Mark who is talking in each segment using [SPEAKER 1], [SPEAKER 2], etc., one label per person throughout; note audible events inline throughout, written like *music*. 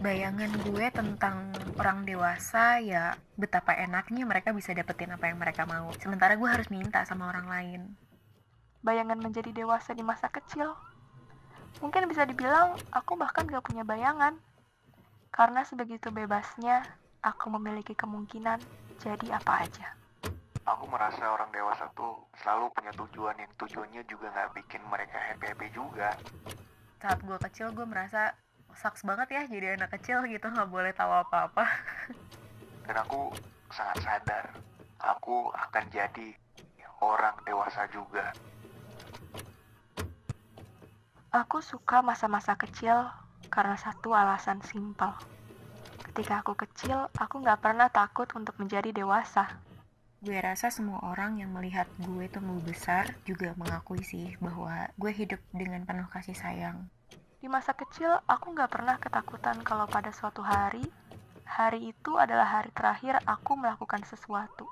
[SPEAKER 1] bayangan gue tentang orang dewasa ya betapa enaknya mereka bisa dapetin apa yang mereka mau. Sementara gue harus minta sama orang lain.
[SPEAKER 2] Bayangan menjadi dewasa di masa kecil. Mungkin bisa dibilang aku bahkan gak punya bayangan. Karena sebegitu bebasnya, aku memiliki kemungkinan jadi apa aja.
[SPEAKER 3] Aku merasa orang dewasa tuh selalu punya tujuan yang tujuannya juga nggak bikin mereka happy-happy juga.
[SPEAKER 1] Saat gue kecil gue merasa saks banget ya jadi anak kecil gitu nggak boleh tahu apa-apa.
[SPEAKER 3] Dan aku sangat sadar aku akan jadi orang dewasa juga.
[SPEAKER 2] Aku suka masa-masa kecil karena satu alasan simpel. Ketika aku kecil, aku nggak pernah takut untuk menjadi dewasa.
[SPEAKER 1] Gue rasa semua orang yang melihat gue tumbuh besar juga mengakui sih bahwa gue hidup dengan penuh kasih sayang.
[SPEAKER 2] Di masa kecil, aku nggak pernah ketakutan kalau pada suatu hari, hari itu adalah hari terakhir aku melakukan sesuatu.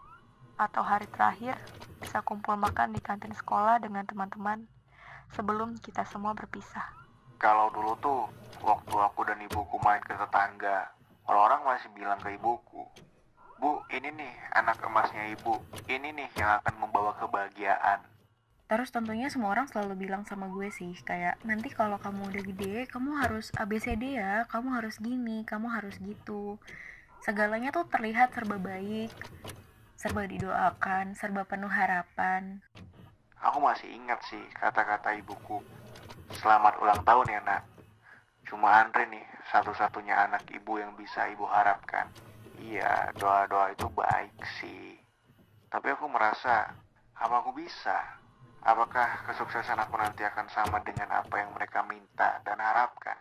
[SPEAKER 2] Atau hari terakhir bisa kumpul makan di kantin sekolah dengan teman-teman sebelum kita semua berpisah.
[SPEAKER 3] Kalau dulu tuh, waktu aku dan ibuku main ke tetangga, orang-orang masih bilang ke ibuku, Bu, ini nih anak emasnya ibu. Ini nih yang akan membawa kebahagiaan.
[SPEAKER 1] Terus tentunya semua orang selalu bilang sama gue sih, kayak nanti kalau kamu udah gede, kamu harus ABCD ya, kamu harus gini, kamu harus gitu. Segalanya tuh terlihat serba baik, serba didoakan, serba penuh harapan.
[SPEAKER 3] Aku masih ingat sih kata-kata ibuku. Selamat ulang tahun ya nak. Cuma Andre nih satu-satunya anak ibu yang bisa ibu harapkan. Iya, doa-doa itu baik sih. Tapi aku merasa, apa aku bisa? Apakah kesuksesan aku nanti akan sama dengan apa yang mereka minta dan harapkan?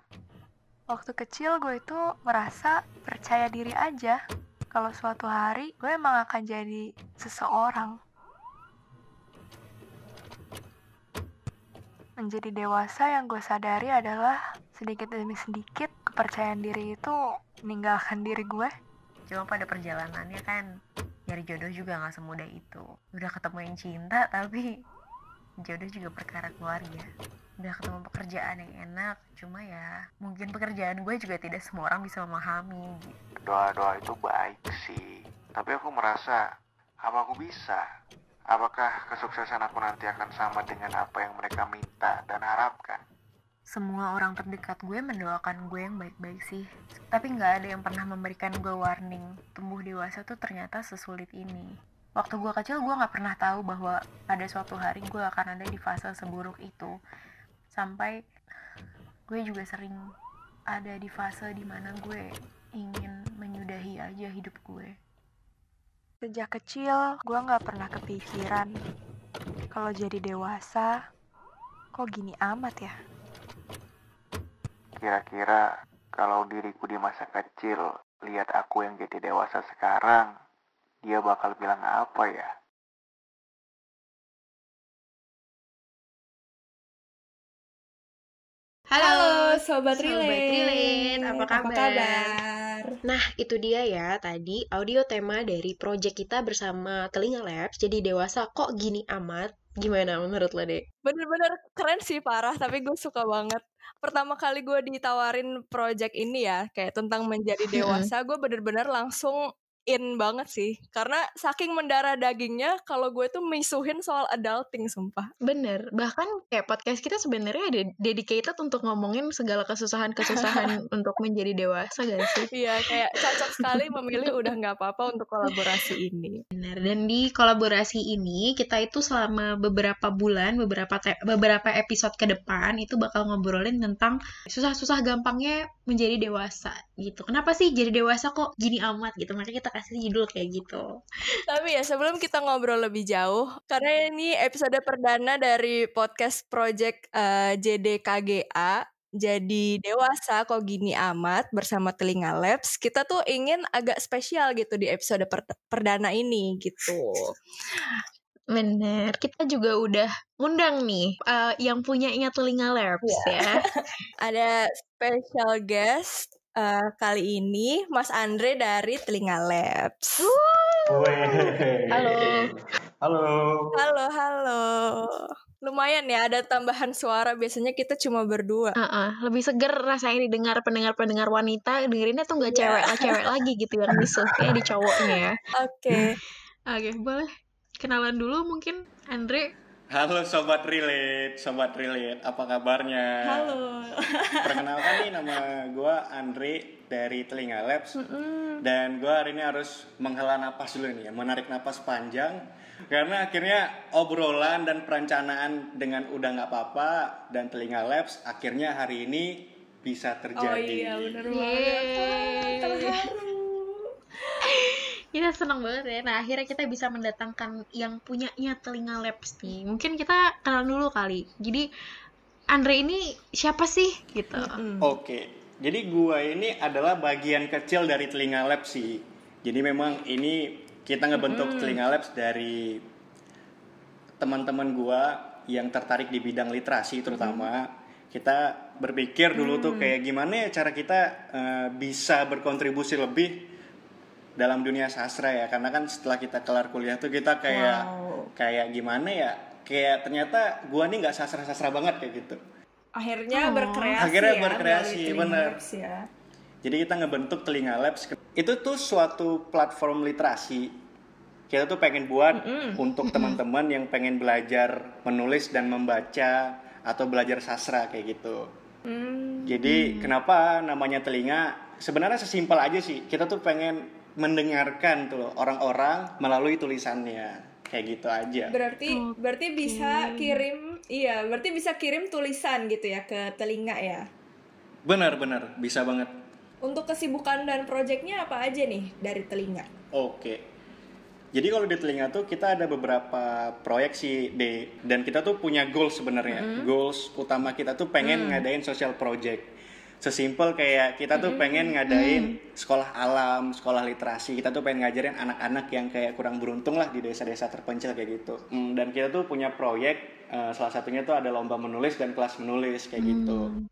[SPEAKER 2] Waktu kecil gue itu merasa percaya diri aja kalau suatu hari gue emang akan jadi seseorang. Menjadi dewasa yang gue sadari adalah sedikit demi sedikit kepercayaan diri itu meninggalkan diri gue.
[SPEAKER 1] Cuma pada perjalanannya kan nyari jodoh juga nggak semudah itu. Udah ketemu yang cinta tapi jodoh juga perkara keluarga. Udah ketemu pekerjaan yang enak, cuma ya mungkin pekerjaan gue juga tidak semua orang bisa memahami gitu.
[SPEAKER 3] Doa-doa itu baik sih, tapi aku merasa apa aku bisa? Apakah kesuksesan aku nanti akan sama dengan apa yang mereka minta dan harapkan?
[SPEAKER 1] semua orang terdekat gue mendoakan gue yang baik-baik sih tapi nggak ada yang pernah memberikan gue warning tumbuh dewasa tuh ternyata sesulit ini waktu gue kecil gue nggak pernah tahu bahwa pada suatu hari gue akan ada di fase seburuk itu. Sampai gue juga sering ada di fase di mana gue ingin menyudahi aja hidup gue
[SPEAKER 2] Sejak kecil, gue nggak pernah kepikiran kalau jadi dewasa, kok gini amat ya?
[SPEAKER 3] Kira-kira kalau diriku di masa kecil lihat aku yang jadi dewasa sekarang, dia bakal bilang apa ya?
[SPEAKER 4] Halo Sobat,
[SPEAKER 5] Sobat
[SPEAKER 4] Relate.
[SPEAKER 5] Relate, apa kabar?
[SPEAKER 4] kabar?
[SPEAKER 5] Nah, itu dia ya tadi audio tema dari project kita bersama Telinga Labs. Jadi dewasa kok gini amat? Gimana menurut lo, Dek?
[SPEAKER 4] Bener-bener keren sih parah, tapi gue suka banget. Pertama kali gue ditawarin project ini ya, kayak tentang menjadi *laughs* dewasa, gue bener-bener langsung in banget sih. Karena saking mendarah dagingnya, kalau gue tuh misuhin soal adulting, sumpah.
[SPEAKER 5] Bener, bahkan kayak podcast kita sebenarnya de- dedicated untuk ngomongin segala kesusahan-kesusahan *laughs* untuk menjadi dewasa gak sih?
[SPEAKER 4] Iya, kayak cocok sekali memilih udah nggak apa-apa untuk kolaborasi ini.
[SPEAKER 5] Benar, dan di kolaborasi ini kita itu selama beberapa bulan, beberapa te- beberapa episode ke depan itu bakal ngobrolin tentang susah-susah gampangnya menjadi dewasa gitu. Kenapa sih jadi dewasa kok gini amat gitu? Makanya kita kasih judul kayak gitu.
[SPEAKER 4] Tapi ya sebelum kita ngobrol lebih jauh, karena ini episode perdana dari podcast project eh, JDKGA, jadi dewasa kok gini amat bersama Telinga Labs, kita tuh ingin agak spesial gitu di episode per- perdana ini gitu.
[SPEAKER 5] Bener, kita juga udah ngundang nih eh, yang punya ingat telinga labs ya. *laughs*
[SPEAKER 4] Ada special guest eh, kali ini Mas Andre dari Telinga Labs.
[SPEAKER 5] Halo.
[SPEAKER 6] Halo.
[SPEAKER 4] Halo, halo. Lumayan ya ada tambahan suara biasanya kita cuma berdua.
[SPEAKER 5] Uh-uh, lebih seger rasanya didengar pendengar-pendengar wanita dengerinnya tuh nggak
[SPEAKER 4] Iya.
[SPEAKER 5] cewek lah cewek *laughs* lagi gitu yang misuh kayak di cowoknya ya.
[SPEAKER 4] Oke.
[SPEAKER 5] Oke, boleh kenalan dulu mungkin Andre.
[SPEAKER 6] Halo sobat relate, sobat relate, apa kabarnya?
[SPEAKER 4] Halo. *laughs*
[SPEAKER 6] Perkenalkan nih nama gue Andre dari Telinga Labs dan gue hari ini harus menghela napas dulu nih ya, menarik napas panjang karena akhirnya obrolan dan perencanaan dengan udah nggak apa-apa dan Telinga Labs akhirnya hari ini bisa
[SPEAKER 4] Oh
[SPEAKER 6] terjadi.
[SPEAKER 4] iya bener banget. Terharu.
[SPEAKER 5] Kita senang banget ya. Nah, akhirnya kita bisa mendatangkan yang punyanya Telinga Labs nih. Mungkin kita kenal dulu kali. Jadi Andre ini siapa sih gitu?
[SPEAKER 4] Mm.
[SPEAKER 6] Oke, jadi gua ini adalah bagian kecil dari Telinga Labs sih. Jadi memang ini kita ngebentuk Telinga Labs dari teman-teman gua yang tertarik di bidang literasi terutama. Kita berpikir dulu tuh kayak gimana ya cara kita eh, bisa berkontribusi lebih dalam dunia sastra ya karena kan setelah kita kelar kuliah tuh kita kayak
[SPEAKER 4] Wow.
[SPEAKER 6] kayak gimana ya kayak ternyata gua nih nggak sastra-sastra banget kayak gitu
[SPEAKER 4] Akhirnya
[SPEAKER 5] Oh.
[SPEAKER 4] berkreasi
[SPEAKER 6] Akhirnya
[SPEAKER 4] ya,
[SPEAKER 6] berkreasi, bener.
[SPEAKER 4] Labs ya.
[SPEAKER 6] Jadi kita ngebentuk Telinga Labs. Itu tuh suatu platform literasi. Kita tuh pengen buat untuk teman-teman yang pengen belajar menulis dan membaca atau belajar sastra kayak gitu.
[SPEAKER 4] Hmm.
[SPEAKER 6] Jadi kenapa namanya telinga? Sebenarnya sesimpel aja sih. Kita tuh pengen mendengarkan tuh orang-orang melalui tulisannya. Kayak gitu aja.
[SPEAKER 4] Berarti berarti bisa kirim iya, berarti bisa kirim tulisan gitu ya ke telinga ya.
[SPEAKER 6] Benar-benar bisa banget.
[SPEAKER 4] Untuk kesibukan dan proyeknya apa aja nih dari telinga?
[SPEAKER 6] Oke. Jadi kalau di telinga tuh kita ada beberapa proyek sih D dan kita tuh punya goals sebenarnya. Goals utama kita tuh pengen ngadain social project. Sesimpel kayak kita tuh pengen ngadain sekolah alam, sekolah literasi. Kita tuh pengen ngajarin anak-anak yang kayak kurang beruntung lah di desa-desa terpencil kayak gitu. Hmm, dan kita tuh punya proyek eh, salah satunya tuh ada lomba menulis dan kelas menulis kayak gitu.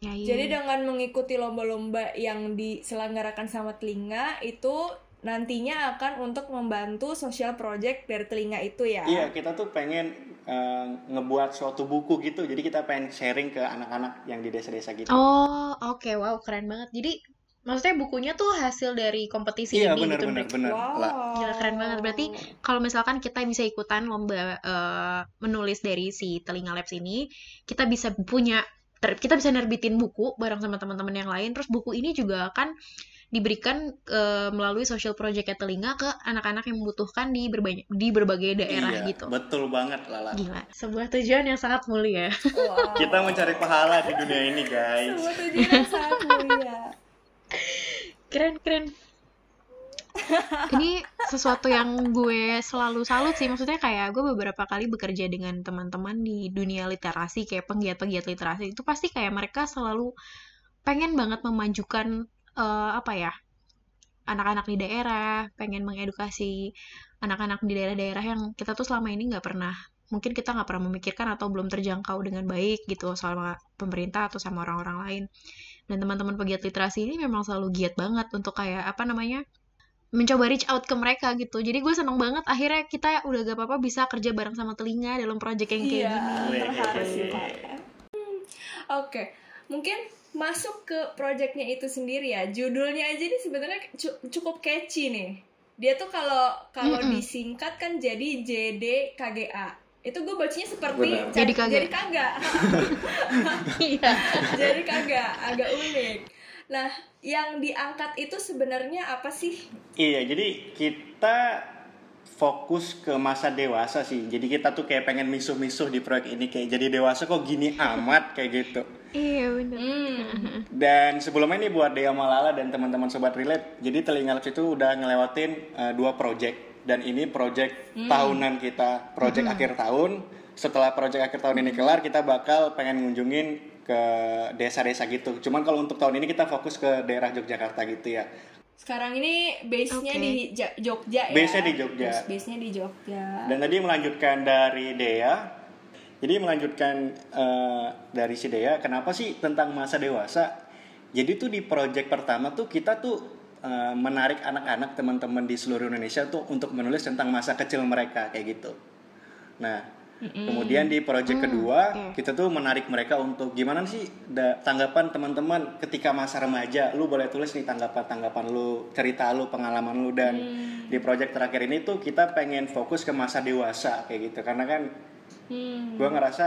[SPEAKER 5] Ya, iya.
[SPEAKER 4] Jadi dengan mengikuti lomba-lomba yang diselenggarakan sama telinga itu nantinya akan untuk membantu social project dari telinga itu ya.
[SPEAKER 6] Iya, kita tuh pengen eh, ngebuat suatu buku gitu. Jadi kita pengen sharing ke anak-anak yang di desa-desa gitu.
[SPEAKER 5] Oh, oke, wow, keren banget. Jadi maksudnya bukunya tuh hasil dari kompetisi
[SPEAKER 6] iya,
[SPEAKER 5] ini
[SPEAKER 6] benar
[SPEAKER 5] gitu,
[SPEAKER 6] benar
[SPEAKER 5] Bre.
[SPEAKER 6] benar.
[SPEAKER 4] Wow.
[SPEAKER 5] Gila, keren banget. Berarti kalau misalkan kita bisa ikutan lomba eh, menulis dari si Telinga Labs ini, kita bisa punya ter- kita bisa nerbitin buku bareng sama teman-teman yang lain. Terus buku ini juga akan diberikan eh, melalui social project Telinga ke anak-anak yang membutuhkan di berbagai di berbagai daerah
[SPEAKER 6] Iya,
[SPEAKER 5] gitu.
[SPEAKER 6] betul banget Lala.
[SPEAKER 5] Gila, sebuah tujuan yang sangat mulia.
[SPEAKER 4] Wow.
[SPEAKER 6] Kita mencari pahala di dunia ini, guys.
[SPEAKER 4] Sebuah tujuan yang sangat mulia.
[SPEAKER 5] Keren, keren. Ini sesuatu yang gue selalu salut sih. Maksudnya kayak gue beberapa kali bekerja dengan teman-teman di dunia literasi, kayak penggiat-penggiat literasi. Itu pasti kayak mereka selalu pengen banget memajukan, eh, apa ya, anak-anak di daerah, pengen mengedukasi anak-anak di daerah-daerah yang kita tuh selama ini nggak pernah, mungkin kita nggak pernah memikirkan atau belum terjangkau dengan baik gitu sama pemerintah atau sama orang-orang lain. Dan teman-teman pegiat literasi ini memang selalu giat banget untuk kayak apa namanya mencoba reach out ke mereka gitu. Jadi gue seneng banget akhirnya kita udah gak apa-apa bisa kerja bareng sama telinga dalam project yang kayak
[SPEAKER 4] Iya,
[SPEAKER 5] gini.
[SPEAKER 4] terharu sih Pak. Hmm, Oke, mungkin masuk ke projectnya itu sendiri ya. Judulnya aja nih sebenarnya cu- cukup catchy nih. Dia tuh kalau kalau
[SPEAKER 5] Mm-mm.
[SPEAKER 4] disingkat kan jadi JDKGA. Itu gue bacanya seperti
[SPEAKER 6] Benar.
[SPEAKER 5] Jadi kagak.
[SPEAKER 4] jadi kagak. *laughs*
[SPEAKER 5] Iya. *laughs*
[SPEAKER 4] jadi kagak, agak unik. Nah, yang diangkat itu sebenarnya apa sih?
[SPEAKER 6] Iya, jadi kita fokus ke masa dewasa sih. Jadi kita tuh kayak pengen misuh-misuh di proyek ini kayak jadi dewasa kok gini amat kayak gitu.
[SPEAKER 5] Iya bener.
[SPEAKER 4] Hmm.
[SPEAKER 6] Dan sebelumnya ini buat Dea Malala dan teman-teman sobat relate. Jadi Telinga Labs itu udah ngelewatin uh, dua project dan ini project tahunan kita, project akhir tahun. Setelah project akhir tahun ini kelar, kita bakal pengen ngunjungin ke desa-desa gitu. Cuman kalau untuk tahun ini kita fokus ke daerah Yogyakarta gitu ya.
[SPEAKER 4] Sekarang ini base-nya
[SPEAKER 5] Oke.
[SPEAKER 4] di Ja- Jogja ya.
[SPEAKER 6] Base-nya di Jogja.
[SPEAKER 4] Base- Base-nya di Jogja.
[SPEAKER 6] Dan tadi melanjutkan dari Dea. Jadi melanjutkan eh, dari si Dea, kenapa sih tentang masa dewasa? Jadi tuh di project pertama tuh kita tuh eh, menarik anak-anak teman-teman di seluruh Indonesia tuh untuk menulis tentang masa kecil mereka kayak gitu. Nah, Kemudian di project kedua kita tuh menarik mereka untuk gimana sih da- tanggapan teman-teman ketika masa remaja. Lu boleh tulis nih tanggapan-tanggapan lu, cerita lu, pengalaman lu dan di project terakhir ini tuh kita pengen fokus ke masa dewasa kayak gitu. Karena kan gua ngerasa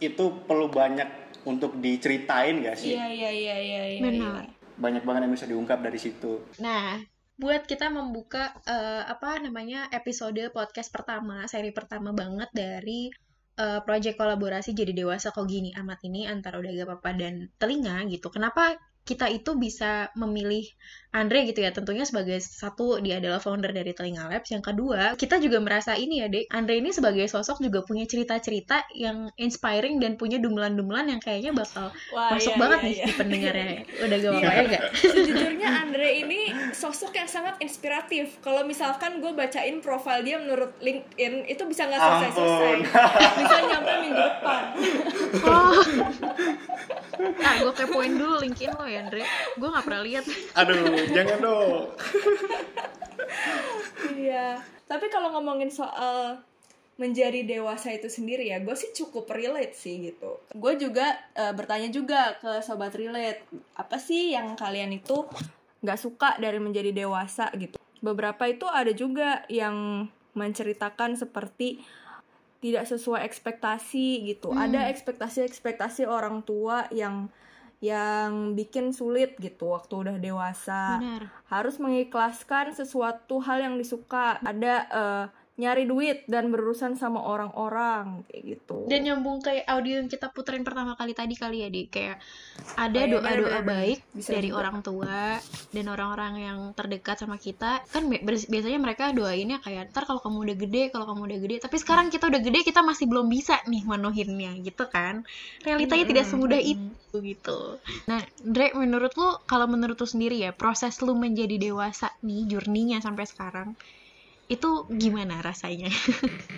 [SPEAKER 6] itu perlu banyak untuk diceritain gak sih?
[SPEAKER 4] Iya iya iya iya. iya,
[SPEAKER 5] Benar.
[SPEAKER 6] Banyak banget yang bisa diungkap dari situ.
[SPEAKER 5] Nah, buat kita membuka eh, apa namanya episode podcast pertama, seri pertama banget dari eh, project kolaborasi jadi dewasa kok gini amat ini antara udah gak apa dan telinga gitu. Kenapa kita itu bisa memilih Andre gitu ya tentunya sebagai satu dia adalah founder dari Telinga Labs yang kedua kita juga merasa ini ya dek Andre ini sebagai sosok juga punya cerita-cerita yang inspiring dan punya dumlan-dumlan yang kayaknya bakal
[SPEAKER 4] Wah,
[SPEAKER 5] masuk
[SPEAKER 4] iya,
[SPEAKER 5] banget
[SPEAKER 4] iya,
[SPEAKER 5] nih
[SPEAKER 4] iya.
[SPEAKER 5] di pendengarnya *laughs* udah gak apa-apa ya gak? *laughs* *laughs*
[SPEAKER 4] Sejujurnya Andre ini sosok yang sangat inspiratif. Kalau misalkan gue bacain profil dia menurut LinkedIn itu bisa nggak selesai-selesai, bisa nyampe minggu depan.
[SPEAKER 5] Oh. ah, gue kepoin dulu LinkedIn lo ya, Andre. Gue gak pernah lihat.
[SPEAKER 6] Aduh, jangan dong.
[SPEAKER 4] Iya. Tapi kalau ngomongin soal menjadi dewasa itu sendiri ya, gue sih cukup relate sih gitu. Gue juga eh, bertanya juga ke sobat relate, apa sih yang kalian itu nggak suka dari menjadi dewasa gitu. Beberapa itu ada juga yang menceritakan seperti tidak sesuai ekspektasi gitu. Ada ekspektasi-ekspektasi orang tua yang yang bikin sulit gitu waktu udah dewasa
[SPEAKER 5] Benar.
[SPEAKER 4] harus mengikhlaskan sesuatu hal yang disuka ada eh, nyari duit dan berurusan sama orang-orang kayak gitu
[SPEAKER 5] Dan nyambung ke audio yang kita puterin pertama kali tadi kali ya, Dik. Kayak ada
[SPEAKER 4] Oh, iya,
[SPEAKER 5] doa-doa baik
[SPEAKER 4] Bisa
[SPEAKER 5] dari
[SPEAKER 4] juga.
[SPEAKER 5] orang tua dan orang-orang yang terdekat sama kita. Kan biasanya mereka doainnya kayak, ntar kalau kamu udah gede, kalau kamu udah gede. Tapi sekarang kita udah gede, kita masih belum bisa nih menuhinnya gitu kan. Realitanya tidak semudah itu gitu. Nah, Dre, menurut lu, kalau menurut lu sendiri ya, proses lu menjadi dewasa nih, journey-nya sampai sekarang, itu gimana rasanya?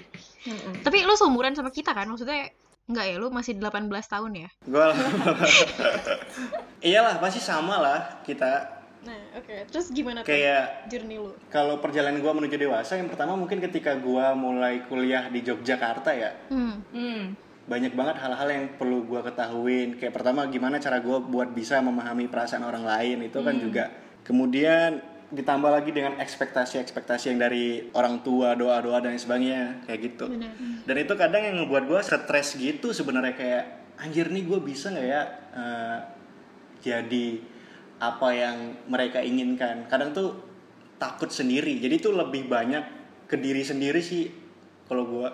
[SPEAKER 5] *laughs* Tapi lu seumuran sama kita kan? Maksudnya enggak ya, lu masih 18 tahun ya?
[SPEAKER 6] Gue *laughs* Iyalah, pasti sama lah kita.
[SPEAKER 5] Nah, oke. Terus gimana tuh
[SPEAKER 6] Kayak
[SPEAKER 5] journey lu?
[SPEAKER 6] kalau perjalanan gue menuju dewasa, yang pertama mungkin ketika gue mulai kuliah di Yogyakarta ya,
[SPEAKER 5] Hmm.
[SPEAKER 4] hmm.
[SPEAKER 6] banyak banget hal-hal yang perlu gue ketahuin. Kayak pertama gimana cara gue buat bisa memahami perasaan orang lain itu kan juga. Kemudian ditambah lagi dengan ekspektasi-ekspektasi yang dari orang tua, doa-doa dan sebagainya kayak gitu.
[SPEAKER 5] Benar.
[SPEAKER 6] Dan itu kadang yang ngebuat gue stres gitu sebenarnya kayak anjir nih gue bisa nggak ya eh, jadi apa yang mereka inginkan. Kadang tuh takut sendiri. Jadi tuh lebih banyak ke diri sendiri sih kalau gue.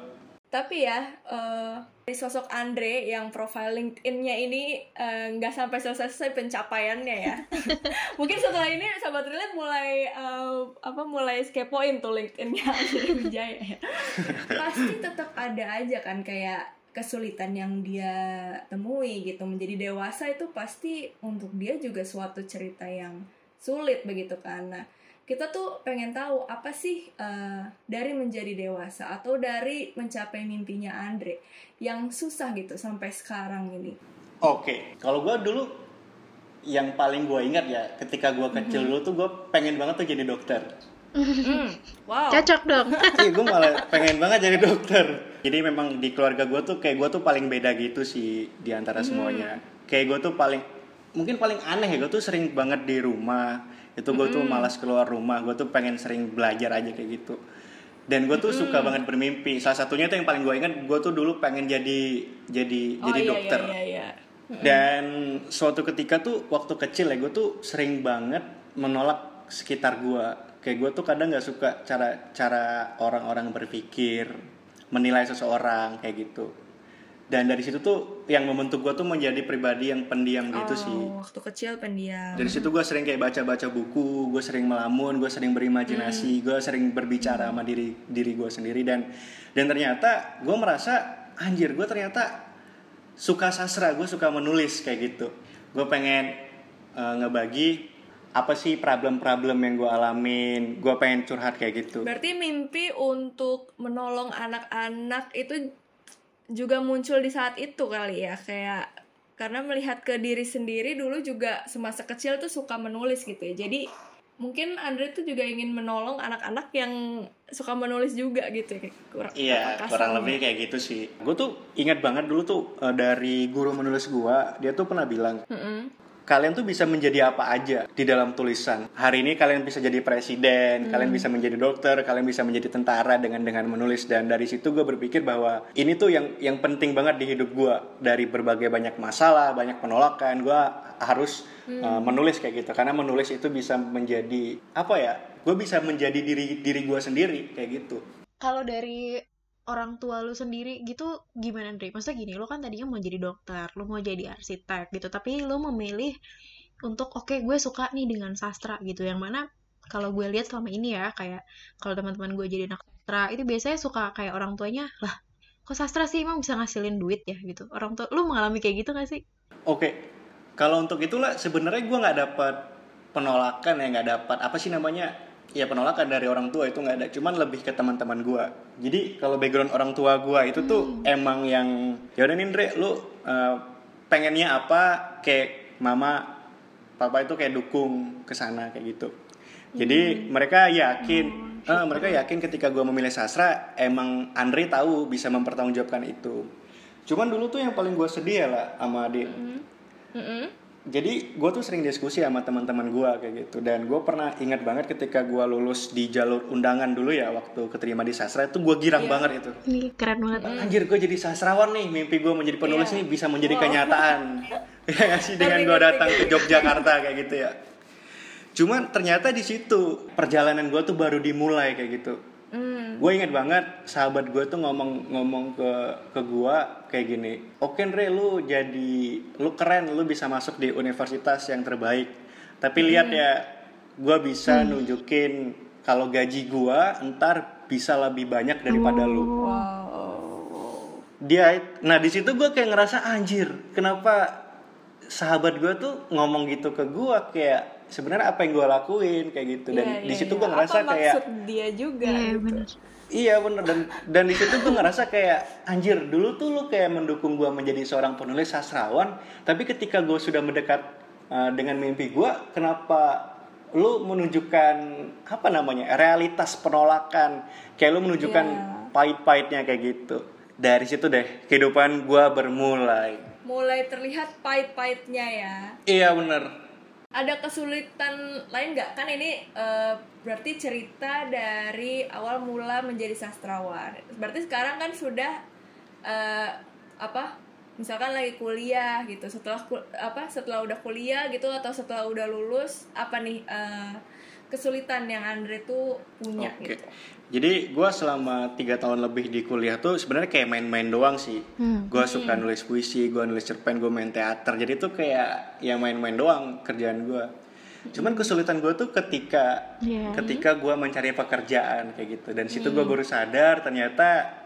[SPEAKER 4] tapi ya eh, dari sosok Andre yang profile LinkedIn-nya ini eh, nggak sampai selesai pencapaiannya ya. *laughs* Mungkin setelah ini sahabat relate mulai eh, apa mulai skepoin tuh LinkedIn-nya *laughs* Wijaya. Ya pasti tetap ada aja kan kayak kesulitan yang dia temui gitu. Menjadi dewasa itu pasti untuk dia juga suatu cerita yang sulit begitu kan. Nah kita tuh pengen tahu apa sih eh, dari menjadi dewasa atau dari mencapai mimpinya Andre yang susah gitu sampai sekarang ini
[SPEAKER 6] Oke, kalau gue dulu yang paling gue ingat ya, ketika gue kecil dulu tuh gue pengen banget tuh jadi dokter.
[SPEAKER 4] Hmm, wow
[SPEAKER 5] Cocok dong. *laughs*
[SPEAKER 6] Iya, gue malah pengen banget jadi dokter. Jadi memang di keluarga gue tuh kayak gue tuh paling beda gitu sih di antara semuanya. Kayak gue tuh paling mungkin paling aneh ya gue tuh sering banget di rumah. Itu gue tuh malas keluar rumah. Gue tuh pengen sering belajar aja kayak gitu. Dan gue tuh suka banget bermimpi. Salah satunya tuh yang paling gue ingat, gue tuh dulu pengen jadi jadi
[SPEAKER 4] oh
[SPEAKER 6] jadi
[SPEAKER 4] iya
[SPEAKER 6] dokter.
[SPEAKER 4] iya iya, iya.
[SPEAKER 6] Dan suatu ketika tuh waktu kecil ya gue tuh sering banget menolak sekitar gue. Kayak gue tuh kadang nggak suka cara cara orang-orang berpikir, menilai seseorang kayak gitu. Dan dari situ tuh yang membentuk gue tuh menjadi pribadi yang pendiam gitu sih.
[SPEAKER 4] Oh, waktu kecil pendiam
[SPEAKER 6] Dari situ gue sering kayak baca-baca buku, gue sering melamun, gue sering berimajinasi, gue sering berbicara sama diri diri gue sendiri dan dan ternyata gue merasa anjir gue ternyata suka sastra, gue suka menulis kayak gitu. Gue pengen eh, ngebagi apa sih problem-problem yang gue alamin, gue pengen curhat kayak gitu.
[SPEAKER 4] berarti mimpi untuk menolong anak-anak itu juga muncul di saat itu kali ya kayak karena melihat ke diri sendiri dulu juga semasa kecil tuh suka menulis gitu ya jadi mungkin Andre tuh juga ingin menolong anak-anak yang suka menulis juga gitu ya kurang
[SPEAKER 6] Iya, kurang lebih kayak gitu sih. Gue tuh ingat banget dulu tuh eh, dari guru menulis gua, dia tuh pernah bilang,
[SPEAKER 4] Mm-mm.
[SPEAKER 6] Kalian tuh bisa menjadi apa aja di dalam tulisan. Hari ini kalian bisa jadi presiden, kalian
[SPEAKER 4] Hmm.
[SPEAKER 6] bisa menjadi dokter, kalian bisa menjadi tentara dengan dengan menulis dan dari situ gue berpikir bahwa ini tuh yang yang penting banget di hidup gue dari berbagai banyak masalah, banyak penolakan, gue harus
[SPEAKER 4] Hmm.
[SPEAKER 6] uh, menulis kayak gitu karena menulis itu bisa menjadi apa ya? Gue bisa menjadi diri diri gue sendiri kayak gitu.
[SPEAKER 5] Kalau dari orang tua lu sendiri gitu gimana Andre? Maksudnya gini, lu kan tadinya mau jadi dokter, lu mau jadi arsitek gitu, tapi lu memilih untuk oke gue suka nih dengan sastra gitu, yang mana kalau gue lihat selama ini ya kayak kalau teman-teman gue jadi anak sastra itu biasanya suka kayak orang tuanya lah kok sastra sih? Emang bisa ngasilin duit ya? gitu. Orang tua lu mengalami kayak gitu gak sih?
[SPEAKER 6] Oke, kalau untuk itulah sebenarnya gue nggak dapat penolakan ya nggak dapat apa sih namanya ya penolakan dari orang tua itu nggak ada, cuman lebih ke teman-teman gue. Jadi kalau background orang tua gue itu tuh emang yang ya udah nih Ndre, lu uh, pengennya apa kayak mama papa itu kayak dukung ke sana kayak gitu. Jadi mereka yakin eh, mereka yakin ketika gue memilih sastra emang Andre tahu bisa mempertanggungjawabkan itu. Cuman dulu tuh yang paling gue sedih ya lah sama adik.
[SPEAKER 4] Mm-mm.
[SPEAKER 6] Jadi gue tuh sering diskusi sama teman-teman gue kayak gitu dan gue pernah ingat banget ketika gue lulus di jalur undangan dulu ya waktu keterima di sastra itu gue girang banget itu.
[SPEAKER 5] ini keren banget
[SPEAKER 6] Anjir gue jadi sastrawan nih mimpi gue menjadi penulis
[SPEAKER 4] Iya.
[SPEAKER 6] nih bisa menjadi
[SPEAKER 4] Wow.
[SPEAKER 6] kenyataan. *laughs* ya sih dengan gue datang ke Yogyakarta kayak gitu ya. Cuman ternyata di situ perjalanan gue tuh baru dimulai kayak gitu.
[SPEAKER 4] Mm.
[SPEAKER 6] Gue inget banget sahabat gue tuh ngomong ngomong ke ke gue kayak gini. Oke Andre lu jadi lu keren lu bisa masuk di universitas yang terbaik. Tapi lihat ya gue bisa nunjukin kalau gaji gue ntar bisa lebih banyak daripada lu.
[SPEAKER 4] Wow.
[SPEAKER 6] Dia nah di situ gue kayak ngerasa anjir kenapa sahabat gue tuh ngomong gitu ke gue kayak sebenarnya apa yang gue lakuin kayak gitu dan
[SPEAKER 4] Iya,
[SPEAKER 6] di
[SPEAKER 4] iya,
[SPEAKER 6] situ
[SPEAKER 4] iya.
[SPEAKER 6] gue ngerasa
[SPEAKER 4] Apa
[SPEAKER 6] kayak
[SPEAKER 4] maksud dia juga
[SPEAKER 5] iya
[SPEAKER 4] gitu.
[SPEAKER 5] bener
[SPEAKER 6] Iya bener dan dan di situ gue ngerasa kayak anjir dulu tuh lu kayak mendukung gue menjadi seorang penulis sastrawan tapi ketika gue sudah mendekat uh, dengan mimpi gue kenapa lu menunjukkan apa namanya realitas penolakan kayak lu menunjukkan
[SPEAKER 4] Iya.
[SPEAKER 6] pahit-pahitnya kayak gitu dari situ deh kehidupan gue bermulai
[SPEAKER 4] Mulai terlihat pahit-pahitnya ya.
[SPEAKER 6] iya bener
[SPEAKER 4] Ada kesulitan lain nggak? Kan ini eh, berarti cerita dari awal mula menjadi sastrawan. Berarti sekarang kan sudah eh, apa? Misalkan lagi kuliah gitu. Setelah apa? Setelah udah kuliah gitu atau setelah udah lulus, apa nih eh, kesulitan yang Andre tuh punya
[SPEAKER 6] Oke.
[SPEAKER 4] gitu?
[SPEAKER 6] Jadi gue selama tiga tahun lebih di kuliah tuh sebenarnya kayak main-main doang sih.
[SPEAKER 5] Hmm.
[SPEAKER 6] Gue suka nulis puisi, gue nulis cerpen, gue main teater. Jadi tuh kayak ya main-main doang kerjaan gue. Cuman kesulitan gue tuh ketika
[SPEAKER 5] Iya.
[SPEAKER 6] ketika gue mencari pekerjaan kayak gitu. Dan situ gue baru sadar ternyata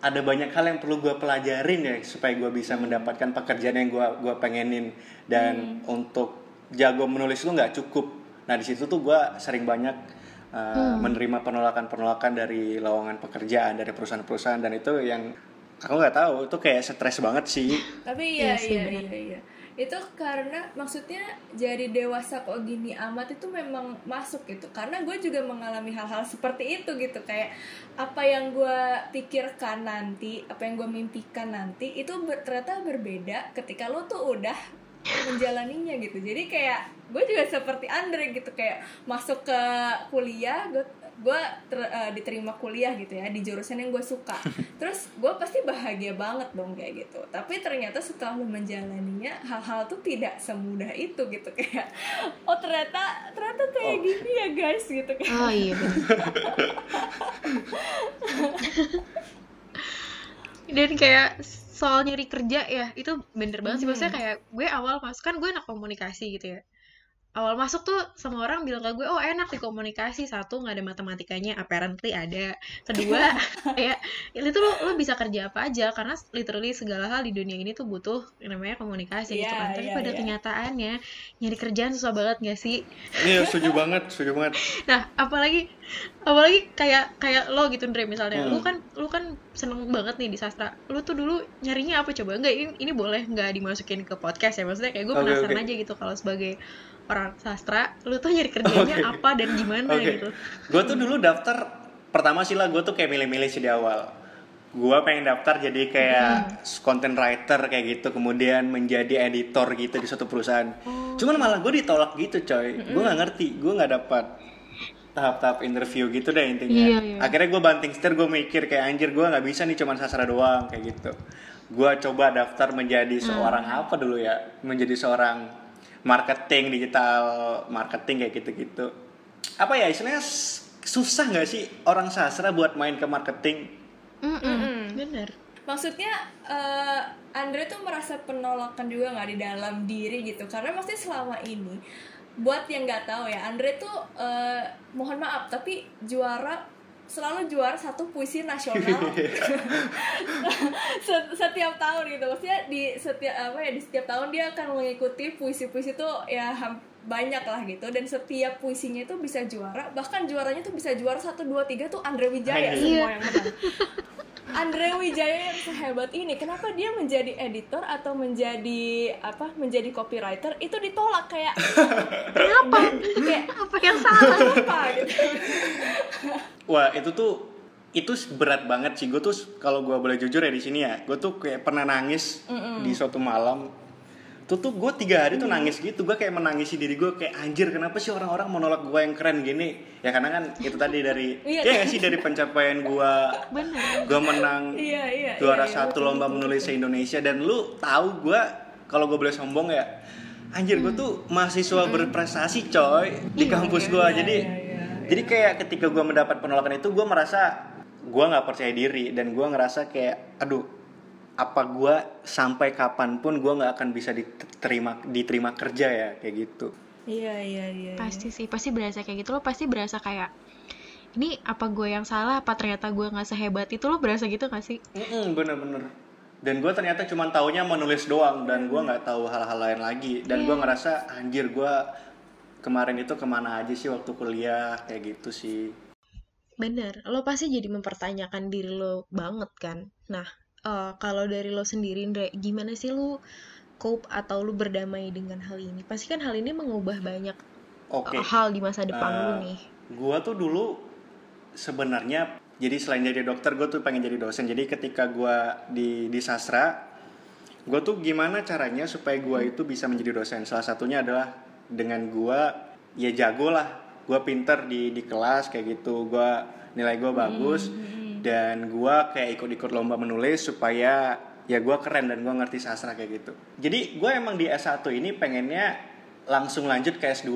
[SPEAKER 6] ada banyak hal yang perlu gue pelajarin ya supaya gue bisa mendapatkan pekerjaan yang gue gua pengenin. Dan untuk jago menulis itu nggak cukup. Nah di situ tuh gue sering banyak uh, menerima penolakan-penolakan dari lowongan pekerjaan dari perusahaan-perusahaan dan itu yang aku nggak tahu itu kayak stres banget sih.
[SPEAKER 4] Tapi iya
[SPEAKER 5] Iya sih,
[SPEAKER 4] iya
[SPEAKER 5] bener.
[SPEAKER 4] iya iya. Itu karena maksudnya jadi dewasa kok gini amat itu memang masuk gitu. Karena gue juga mengalami hal-hal seperti itu gitu kayak apa yang gue pikirkan nanti, apa yang gue mimpikan nanti itu ber- ternyata berbeda ketika lo tuh udah menjalaninya gitu. Jadi kayak gue juga seperti Andre gitu kayak masuk ke kuliah gue gue ter- eh, diterima kuliah gitu ya di jurusan yang gue suka. *laughs* Terus gue pasti bahagia banget dong kayak gitu. Tapi ternyata setelah lu menjalaninya hal-hal tuh tidak semudah itu gitu. *laughs* Kayak oh ternyata ternyata kayak
[SPEAKER 6] Oh.
[SPEAKER 4] gini ya guys gitu kayak
[SPEAKER 5] oh iya *laughs* dan kayak soal nyari kerja ya itu bener banget sih
[SPEAKER 4] Mhm.
[SPEAKER 5] maksudnya kayak gue awal masuk kan gue anak komunikasi gitu ya awal masuk tuh semua orang bilang ke gue oh enak di komunikasi satu nggak ada matematikanya apparently ada kedua *laughs* kayak ya itu lo, lo bisa kerja apa aja karena literally segala hal di dunia ini tuh butuh yang namanya komunikasi gitu
[SPEAKER 4] Iya,
[SPEAKER 5] kan tapi
[SPEAKER 4] iya,
[SPEAKER 5] pada
[SPEAKER 4] iya.
[SPEAKER 5] kenyataannya nyari kerjaan susah banget gak sih
[SPEAKER 6] Iya setuju banget, setuju banget. *laughs*
[SPEAKER 5] Nah, apalagi apalagi kayak kayak lo gitu Andre misalnya.
[SPEAKER 6] Hmm.
[SPEAKER 5] Lu kan lu kan seneng banget nih di sastra. Lu tuh dulu nyarinya apa coba? Enggak, ini, ini boleh nggak dimasukin ke podcast ya. Maksudnya kayak gue penasaran
[SPEAKER 6] oke.
[SPEAKER 5] aja gitu kalau sebagai orang sastra lu tuh nyari kerjanya
[SPEAKER 6] Oke.
[SPEAKER 5] apa dan gimana
[SPEAKER 6] Oke.
[SPEAKER 5] gitu
[SPEAKER 6] Gue tuh dulu daftar pertama sih lah gue tuh kayak milih-milih sih di awal. Gue pengen daftar jadi kayak content writer kayak gitu, kemudian menjadi editor gitu di suatu perusahaan. Cuman malah gue ditolak gitu coy. Gue nggak ngerti, gue nggak dapat tahap-tahap interview gitu deh intinya.
[SPEAKER 5] Iya, iya.
[SPEAKER 6] Akhirnya gue banting setir, gue mikir kayak anjir gue nggak bisa nih cuman sastra doang kayak gitu. Gue coba daftar menjadi seorang apa dulu ya? Menjadi seorang marketing digital marketing kayak gitu-gitu. Apa ya istilahnya susah nggak sih orang sastra buat main ke marketing?
[SPEAKER 5] Mm-mm. bener
[SPEAKER 4] Maksudnya eh, Andre tuh merasa penolakan juga nggak di dalam diri gitu karena maksudnya selama ini buat yang nggak tahu ya Andre tuh eh, mohon maaf tapi juara selalu juara satu puisi nasional. *laughs* Se- setiap tahun gitu. Maksudnya di setiap apa ya di setiap tahun dia akan mengikuti puisi-puisi tuh ya banyak lah gitu. Dan setiap puisinya itu bisa juara. Bahkan juaranya tuh bisa juara satu dua tiga tuh Andre Wijaya.
[SPEAKER 6] Iya.
[SPEAKER 4] semua yang menang Andre Wijaya yang sehebat ini. Kenapa dia menjadi editor atau menjadi apa menjadi copywriter? Itu ditolak kayak kenapa? kayak
[SPEAKER 5] apa yang salah?
[SPEAKER 4] Apa gitu.
[SPEAKER 6] Wah itu tuh itu berat banget sih. Gue tuh kalau gue boleh jujur ya di sini ya gue tuh kayak pernah nangis di suatu malam tuh tuh gue tiga hari tuh nangis gitu. Gue kayak menangisi diri gue kayak anjir kenapa sih orang-orang menolak gue yang keren gini? Ya karena kan itu tadi dari
[SPEAKER 4] Iya.
[SPEAKER 6] ya nggak sih dari pencapaian gue gue menang
[SPEAKER 4] iya iya
[SPEAKER 6] juara
[SPEAKER 4] iya, iya,
[SPEAKER 6] satu lomba menulis se Indonesia. Dan lu tahu gue kalau gue boleh sombong ya anjir gue tuh mahasiswa berprestasi coy di kampus gue jadi
[SPEAKER 4] iya, iya,
[SPEAKER 6] jadi kayak ketika gue mendapat penolakan itu gue merasa gue nggak percaya diri. Dan gue ngerasa kayak aduh apa gue sampai kapan pun gue nggak akan bisa diterima diterima kerja ya kayak gitu.
[SPEAKER 4] Iya iya iya iya.
[SPEAKER 5] pasti sih pasti berasa kayak gitu. Lo pasti berasa kayak ini apa gue yang salah? Apa ternyata gue nggak sehebat itu? Lo berasa gitu gak sih?
[SPEAKER 6] Mm-mm, bener-bener. Dan gue ternyata cuma taunya menulis doang dan gue nggak tahu hal-hal lain lagi. Dan gue ngerasa anjir gue kemarin itu ke mana aja sih waktu kuliah? Kayak gitu sih.
[SPEAKER 5] Bener lo pasti jadi mempertanyakan diri lo banget kan? Nah eh, kalau dari lo sendiri Ndre gimana sih lo cope atau lo berdamai dengan hal ini? Pasti kan hal ini mengubah banyak eh, hal di masa depan lo
[SPEAKER 6] Eh,
[SPEAKER 5] nih.
[SPEAKER 6] gue tuh dulu sebenarnya jadi selain jadi dokter gue tuh pengen jadi dosen. Jadi ketika gue di di sastra gue tuh gimana caranya supaya gue itu bisa menjadi dosen? Salah satunya adalah dengan gue ya jago lah gue pinter di di kelas kayak gitu. Gue nilai gue bagus dan gue kayak ikut-ikut lomba menulis supaya ya gue keren dan gue ngerti sastra kayak gitu. Jadi gue emang di S1 ini pengennya langsung lanjut ke S2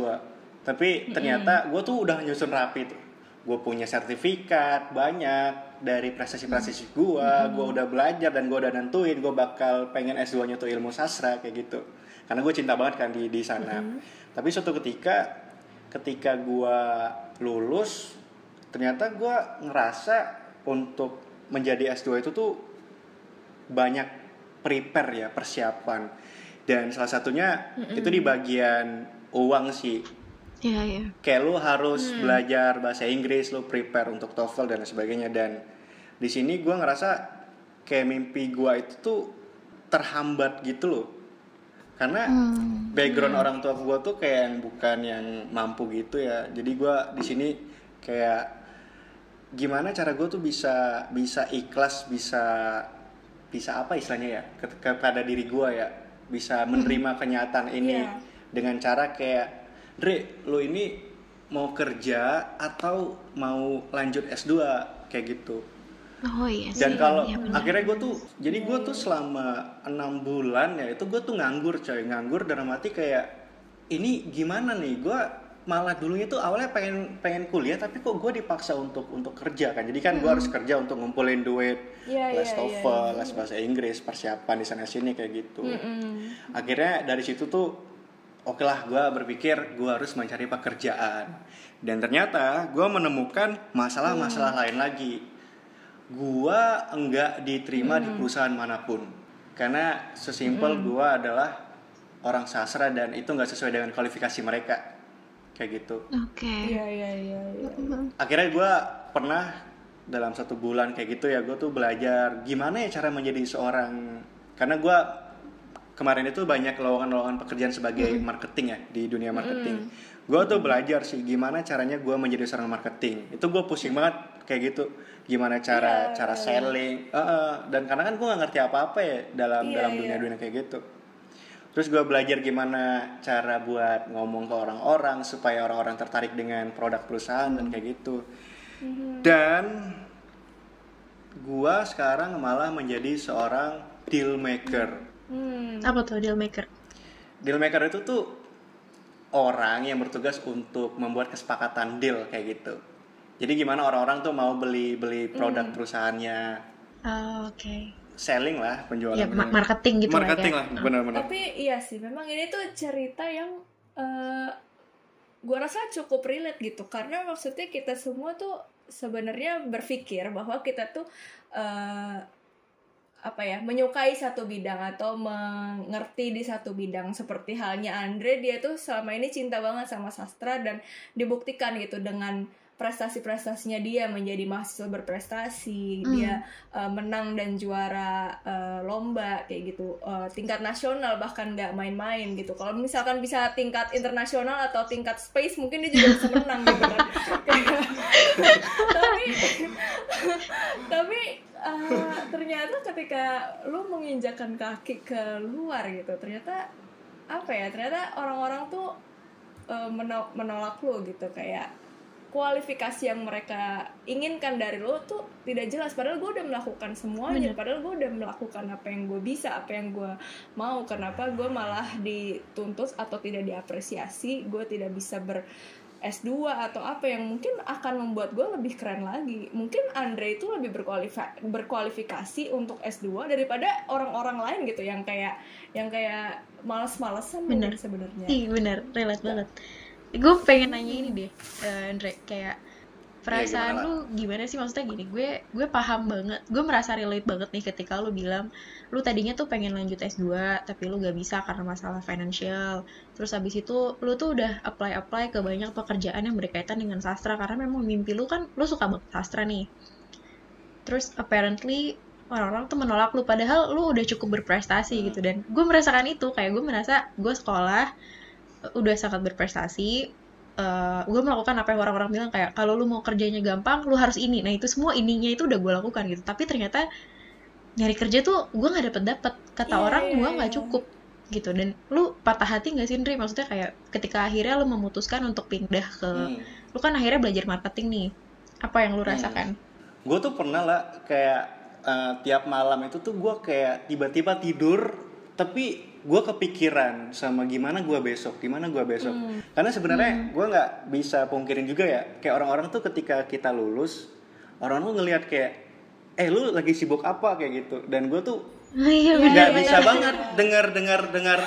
[SPEAKER 6] tapi ternyata gue tuh udah nyusun rapi tuh. Gue punya sertifikat banyak dari prestasi-prestasi gue gue udah belajar dan gue udah nentuin gue bakal pengen S2 nya tuh ilmu sastra kayak gitu. Karena gue cinta banget kan di di sana. Tapi suatu ketika ketika gue lulus ternyata gue ngerasa untuk menjadi S2 itu tuh banyak prepare ya persiapan. Dan salah satunya itu di bagian uang sih.
[SPEAKER 5] Iya, iya.
[SPEAKER 6] kayak lu harus belajar bahasa Inggris lu prepare untuk TOEFL dan sebagainya. Dan di sini gue ngerasa kayak mimpi gue itu tuh terhambat gitu loh. Karena background orang tua gue tuh kayak yang bukan yang mampu gitu ya. Jadi gue di sini kayak gimana cara gue tuh bisa bisa ikhlas bisa bisa apa istilahnya ya ke- kepada diri gue ya bisa menerima kenyataan ini
[SPEAKER 4] Iya.
[SPEAKER 6] dengan cara kayak Dre lo ini mau kerja atau mau lanjut S2 kayak gitu
[SPEAKER 5] Oh iya sih.
[SPEAKER 6] dan kalau
[SPEAKER 5] iya benar.
[SPEAKER 6] akhirnya gue tuh jadi gue tuh selama enam bulan ya itu gue tuh nganggur coy nganggur dalam arti kayak ini gimana nih gue malah dulunya tuh awalnya pengen pengen kuliah tapi kok gue dipaksa untuk untuk kerja kan. Jadi kan gue harus kerja untuk ngumpulin duit
[SPEAKER 4] Iya,
[SPEAKER 6] les
[SPEAKER 4] iya,
[SPEAKER 6] TOEFL les bahasa Inggris persiapan di sana sini kayak gitu. Akhirnya dari situ tuh oke lah gue berpikir gue harus mencari pekerjaan. Dan ternyata gue menemukan masalah-masalah lain lagi. Gue enggak diterima di perusahaan mana pun. Karena sesimpel gue adalah orang sastra dan itu nggak sesuai dengan kualifikasi mereka kayak gitu
[SPEAKER 5] Oke.
[SPEAKER 4] iya iya iya iya.
[SPEAKER 6] akhirnya gue pernah dalam satu bulan kayak gitu ya gue tuh belajar gimana ya cara menjadi seorang karena gue kemarin itu banyak lowongan-lowongan pekerjaan sebagai marketing ya di dunia marketing. Gue tuh belajar sih gimana caranya gue menjadi seorang marketing. Itu gue pusing banget kayak gitu. Gimana cara
[SPEAKER 4] Iya,
[SPEAKER 6] cara
[SPEAKER 4] iya.
[SPEAKER 6] selling. Eh, eh, dan karena kan gue nggak ngerti apa-apa ya dalam
[SPEAKER 4] Iya,
[SPEAKER 6] dalam
[SPEAKER 4] iya.
[SPEAKER 6] dunia-dunia kayak gitu. Terus gue belajar gimana cara buat ngomong ke orang-orang supaya orang-orang tertarik dengan produk perusahaan dan kayak gitu. Dan gue sekarang malah menjadi seorang deal maker.
[SPEAKER 4] Hmm.
[SPEAKER 5] Apa tuh deal maker?
[SPEAKER 6] Deal maker itu tuh orang yang bertugas untuk membuat kesepakatan deal kayak gitu. Jadi gimana orang-orang tuh mau beli beli produk perusahaannya,
[SPEAKER 5] Ah, Oke.
[SPEAKER 6] Selling lah penjualan.
[SPEAKER 5] Ya, ma- marketing gitu lah
[SPEAKER 6] Marketing
[SPEAKER 5] ya.
[SPEAKER 6] lah, benar-benar.
[SPEAKER 4] Tapi iya sih, memang ini tuh cerita yang eh gua rasa cukup relate gitu karena maksudnya kita semua tuh sebenarnya berpikir bahwa kita tuh eh apa ya menyukai satu bidang atau mengerti di satu bidang seperti halnya Andre dia tuh selama ini cinta banget sama sastra dan dibuktikan gitu dengan prestasi-prestasinya dia menjadi mahasiswa berprestasi
[SPEAKER 5] Hmm.
[SPEAKER 4] dia uh, menang dan juara uh, lomba kayak gitu. Uh, tingkat nasional bahkan nggak main-main gitu. Kalau misalkan bisa tingkat internasional atau tingkat space mungkin dia juga bisa menang gitu kan. *laughs* Tapi tapi uh, ternyata ketika lu menginjakan kaki ke luar gitu ternyata apa ya ternyata orang-orang tuh uh, meno- menolak lu gitu. Kayak kualifikasi yang mereka inginkan dari lo tuh tidak jelas. Padahal gue udah melakukan semuanya.
[SPEAKER 5] Bener.
[SPEAKER 4] padahal gue udah melakukan apa yang gue bisa apa yang gue mau. Kenapa gue malah dituntut atau tidak diapresiasi? Gue tidak bisa ber S2 atau apa yang mungkin akan membuat gue lebih keren lagi. Mungkin Andre itu lebih berkualifa- berkualifikasi untuk S2 daripada orang-orang lain gitu. Yang kayak yang kayak males-malesan
[SPEAKER 5] Bener.
[SPEAKER 4] sebenarnya.
[SPEAKER 5] Ih bener, relate banget. Gue pengen nanya ini deh, eh, Andre, kayak perasaan
[SPEAKER 6] gimana,
[SPEAKER 5] lu gimana sih maksudnya gini? Gue gue paham banget, gue merasa relate banget nih ketika lu bilang lu tadinya tuh pengen lanjut S2 tapi lu gak bisa karena masalah financial. Terus habis itu lu tuh udah apply-apply ke banyak pekerjaan yang berkaitan dengan sastra karena memang mimpi lu kan lu suka banget sastra nih. Terus apparently orang-orang tuh menolak lu padahal lu udah cukup berprestasi gitu dan gue merasakan itu kayak gue merasa gue sekolah udah sangat berprestasi eh gue melakukan apa yang orang-orang bilang kayak kalau lu mau kerjanya gampang lu harus ini. Nah itu semua ininya itu udah gue lakukan gitu. Tapi ternyata nyari kerja tuh gue nggak dapet dapet. Kata
[SPEAKER 4] Iya,
[SPEAKER 5] orang
[SPEAKER 4] iya,
[SPEAKER 5] gue
[SPEAKER 4] iya.
[SPEAKER 5] nggak cukup gitu. Dan lu patah hati nggak sih Ndri? Maksudnya kayak ketika akhirnya lu memutuskan untuk pindah ke
[SPEAKER 6] Hmm.
[SPEAKER 5] lu kan akhirnya belajar marketing nih. Apa yang lu rasakan?
[SPEAKER 6] Gue tuh pernah lah kayak eh, tiap malam itu tuh gue kayak tiba-tiba tidur tapi gue kepikiran sama gimana gue besok, gimana gue besok. Karena sebenarnya gue nggak bisa pungkirin juga ya, kayak orang-orang tuh ketika kita lulus, orang tuh ngelihat kayak, eh lu lagi sibuk apa? kayak gitu. Dan gue tuh
[SPEAKER 5] iya
[SPEAKER 6] nggak bisa banget dengar dengar dengar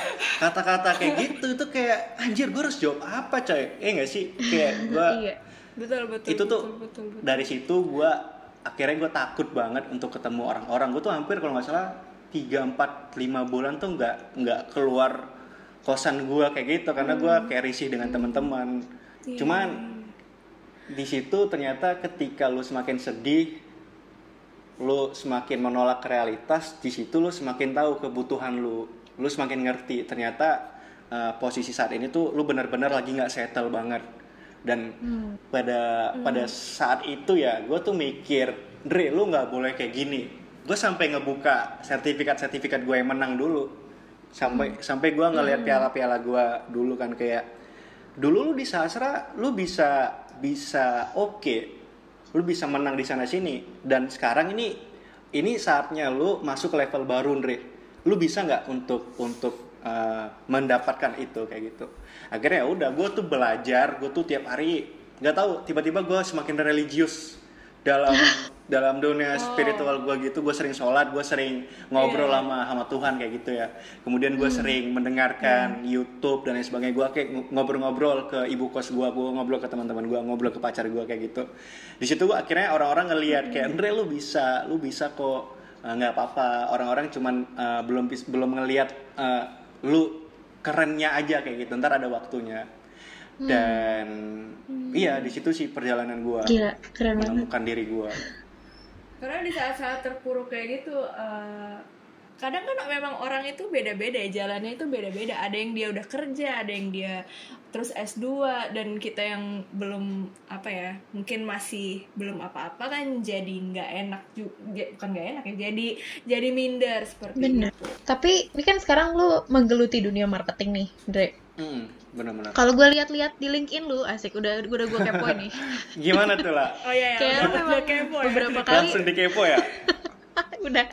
[SPEAKER 6] kata-kata kayak gitu. Itu kayak anjir gue harus jawab apa coy? Eh nggak sih? Kayak gue
[SPEAKER 5] iya.
[SPEAKER 4] Betul betul
[SPEAKER 6] itu tuh
[SPEAKER 4] betul, betul, betul.
[SPEAKER 6] dari situ gue akhirnya gue takut banget untuk ketemu orang-orang. Gue tuh hampir kalau nggak salah 3, 4, 5 bulan tuh nggak nggak keluar kosan gue kayak gitu karena gue kayak risih dengan teman-teman. Cuman di situ ternyata ketika lu semakin sedih lu semakin menolak realitas di situ lu semakin tahu kebutuhan lu. Lu semakin ngerti ternyata uh, posisi saat ini tuh lu benar-benar lagi nggak settle banget. Dan pada pada saat itu ya gue tuh mikir Dre lu nggak boleh kayak gini gue sampai ngebuka sertifikat-sertifikat gue yang menang dulu. Sampai sampai gue ngeliat piala-piala gue dulu kan kayak dulu lu di sastra lu bisa bisa oke lu bisa menang di sana sini dan sekarang ini ini saatnya lu masuk ke level baru Andre. Lu bisa nggak untuk untuk uh, mendapatkan itu? Kayak gitu. Akhirnya ya udah gue tuh belajar gue tuh tiap hari nggak tahu tiba-tiba gue semakin religius dalam *laughs* dalam dunia spiritual gue gitu gue sering sholat gue sering ngobrol sama sama Tuhan kayak gitu ya. Kemudian gue sering mendengarkan YouTube dan lain sebagainya. Gue kayak ngobrol-ngobrol ke ibu kos gue gue ngobrol ke teman-teman gue ngobrol ke pacar gue kayak gitu. Di situ gua akhirnya orang-orang ngelihat kayak Andre lu bisa lu bisa kok Eh, nggak apa-apa. Orang-orang cuman eh, belum belum ngelihat eh, lu kerennya aja kayak gitu. Ntar ada waktunya. Dan iya di situ sih perjalanan gua.
[SPEAKER 5] Gila keren banget.
[SPEAKER 6] Menemukan diri gua
[SPEAKER 4] karena di saat-saat terpuruk kayak gitu eh, kadang kan memang orang itu beda-beda ya jalannya itu beda-beda ada yang dia udah kerja ada yang dia terus S2 dan kita yang belum apa ya mungkin masih belum apa-apa kan jadi nggak enak juga bukan nggak enak ya jadi jadi minder seperti
[SPEAKER 5] Bener.
[SPEAKER 4] itu
[SPEAKER 5] Tapi ini kan sekarang lu menggeluti dunia marketing nih, Dre.
[SPEAKER 6] Hmm, benar-benar.
[SPEAKER 5] Kalau gue lihat-lihat di LinkedIn lu, asik udah udah gue kepoin nih. *laughs*
[SPEAKER 6] Gimana tuh lah?
[SPEAKER 4] oh iya ya
[SPEAKER 5] Kayak lu
[SPEAKER 4] udah
[SPEAKER 5] memang
[SPEAKER 4] kepo ya.
[SPEAKER 5] beberapa kali
[SPEAKER 6] Langsung dikepo ya? *laughs*
[SPEAKER 5] udah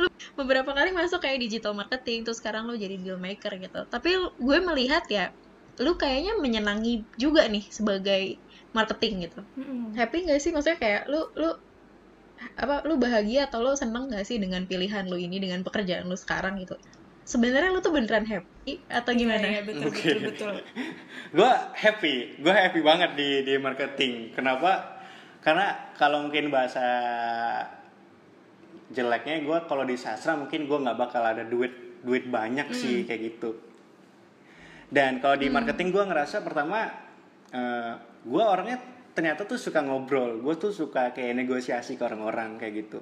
[SPEAKER 5] lu beberapa kali masuk kayak digital marketing terus sekarang lu jadi deal maker gitu tapi gue melihat ya lu kayaknya menyenangi juga nih sebagai marketing gitu
[SPEAKER 4] Mm-mm.
[SPEAKER 5] happy gak sih maksudnya kayak lu lu apa lu bahagia atau lu seneng gak sih dengan pilihan lu ini dengan pekerjaan lu sekarang gitu sebenarnya lu tuh beneran happy atau gimana
[SPEAKER 4] Iya, iya, betul,
[SPEAKER 6] Oke.
[SPEAKER 4] betul betul
[SPEAKER 6] gue happy, gue happy banget di di marketing. Kenapa? Karena kalau mungkin bahasa jeleknya gue kalau di sastra mungkin gue nggak bakal ada duit duit banyak sih kayak gitu. Dan kalau di marketing gue ngerasa pertama gue orangnya ternyata tuh suka ngobrol, gue tuh suka kayak negosiasi ke orang-orang kayak gitu.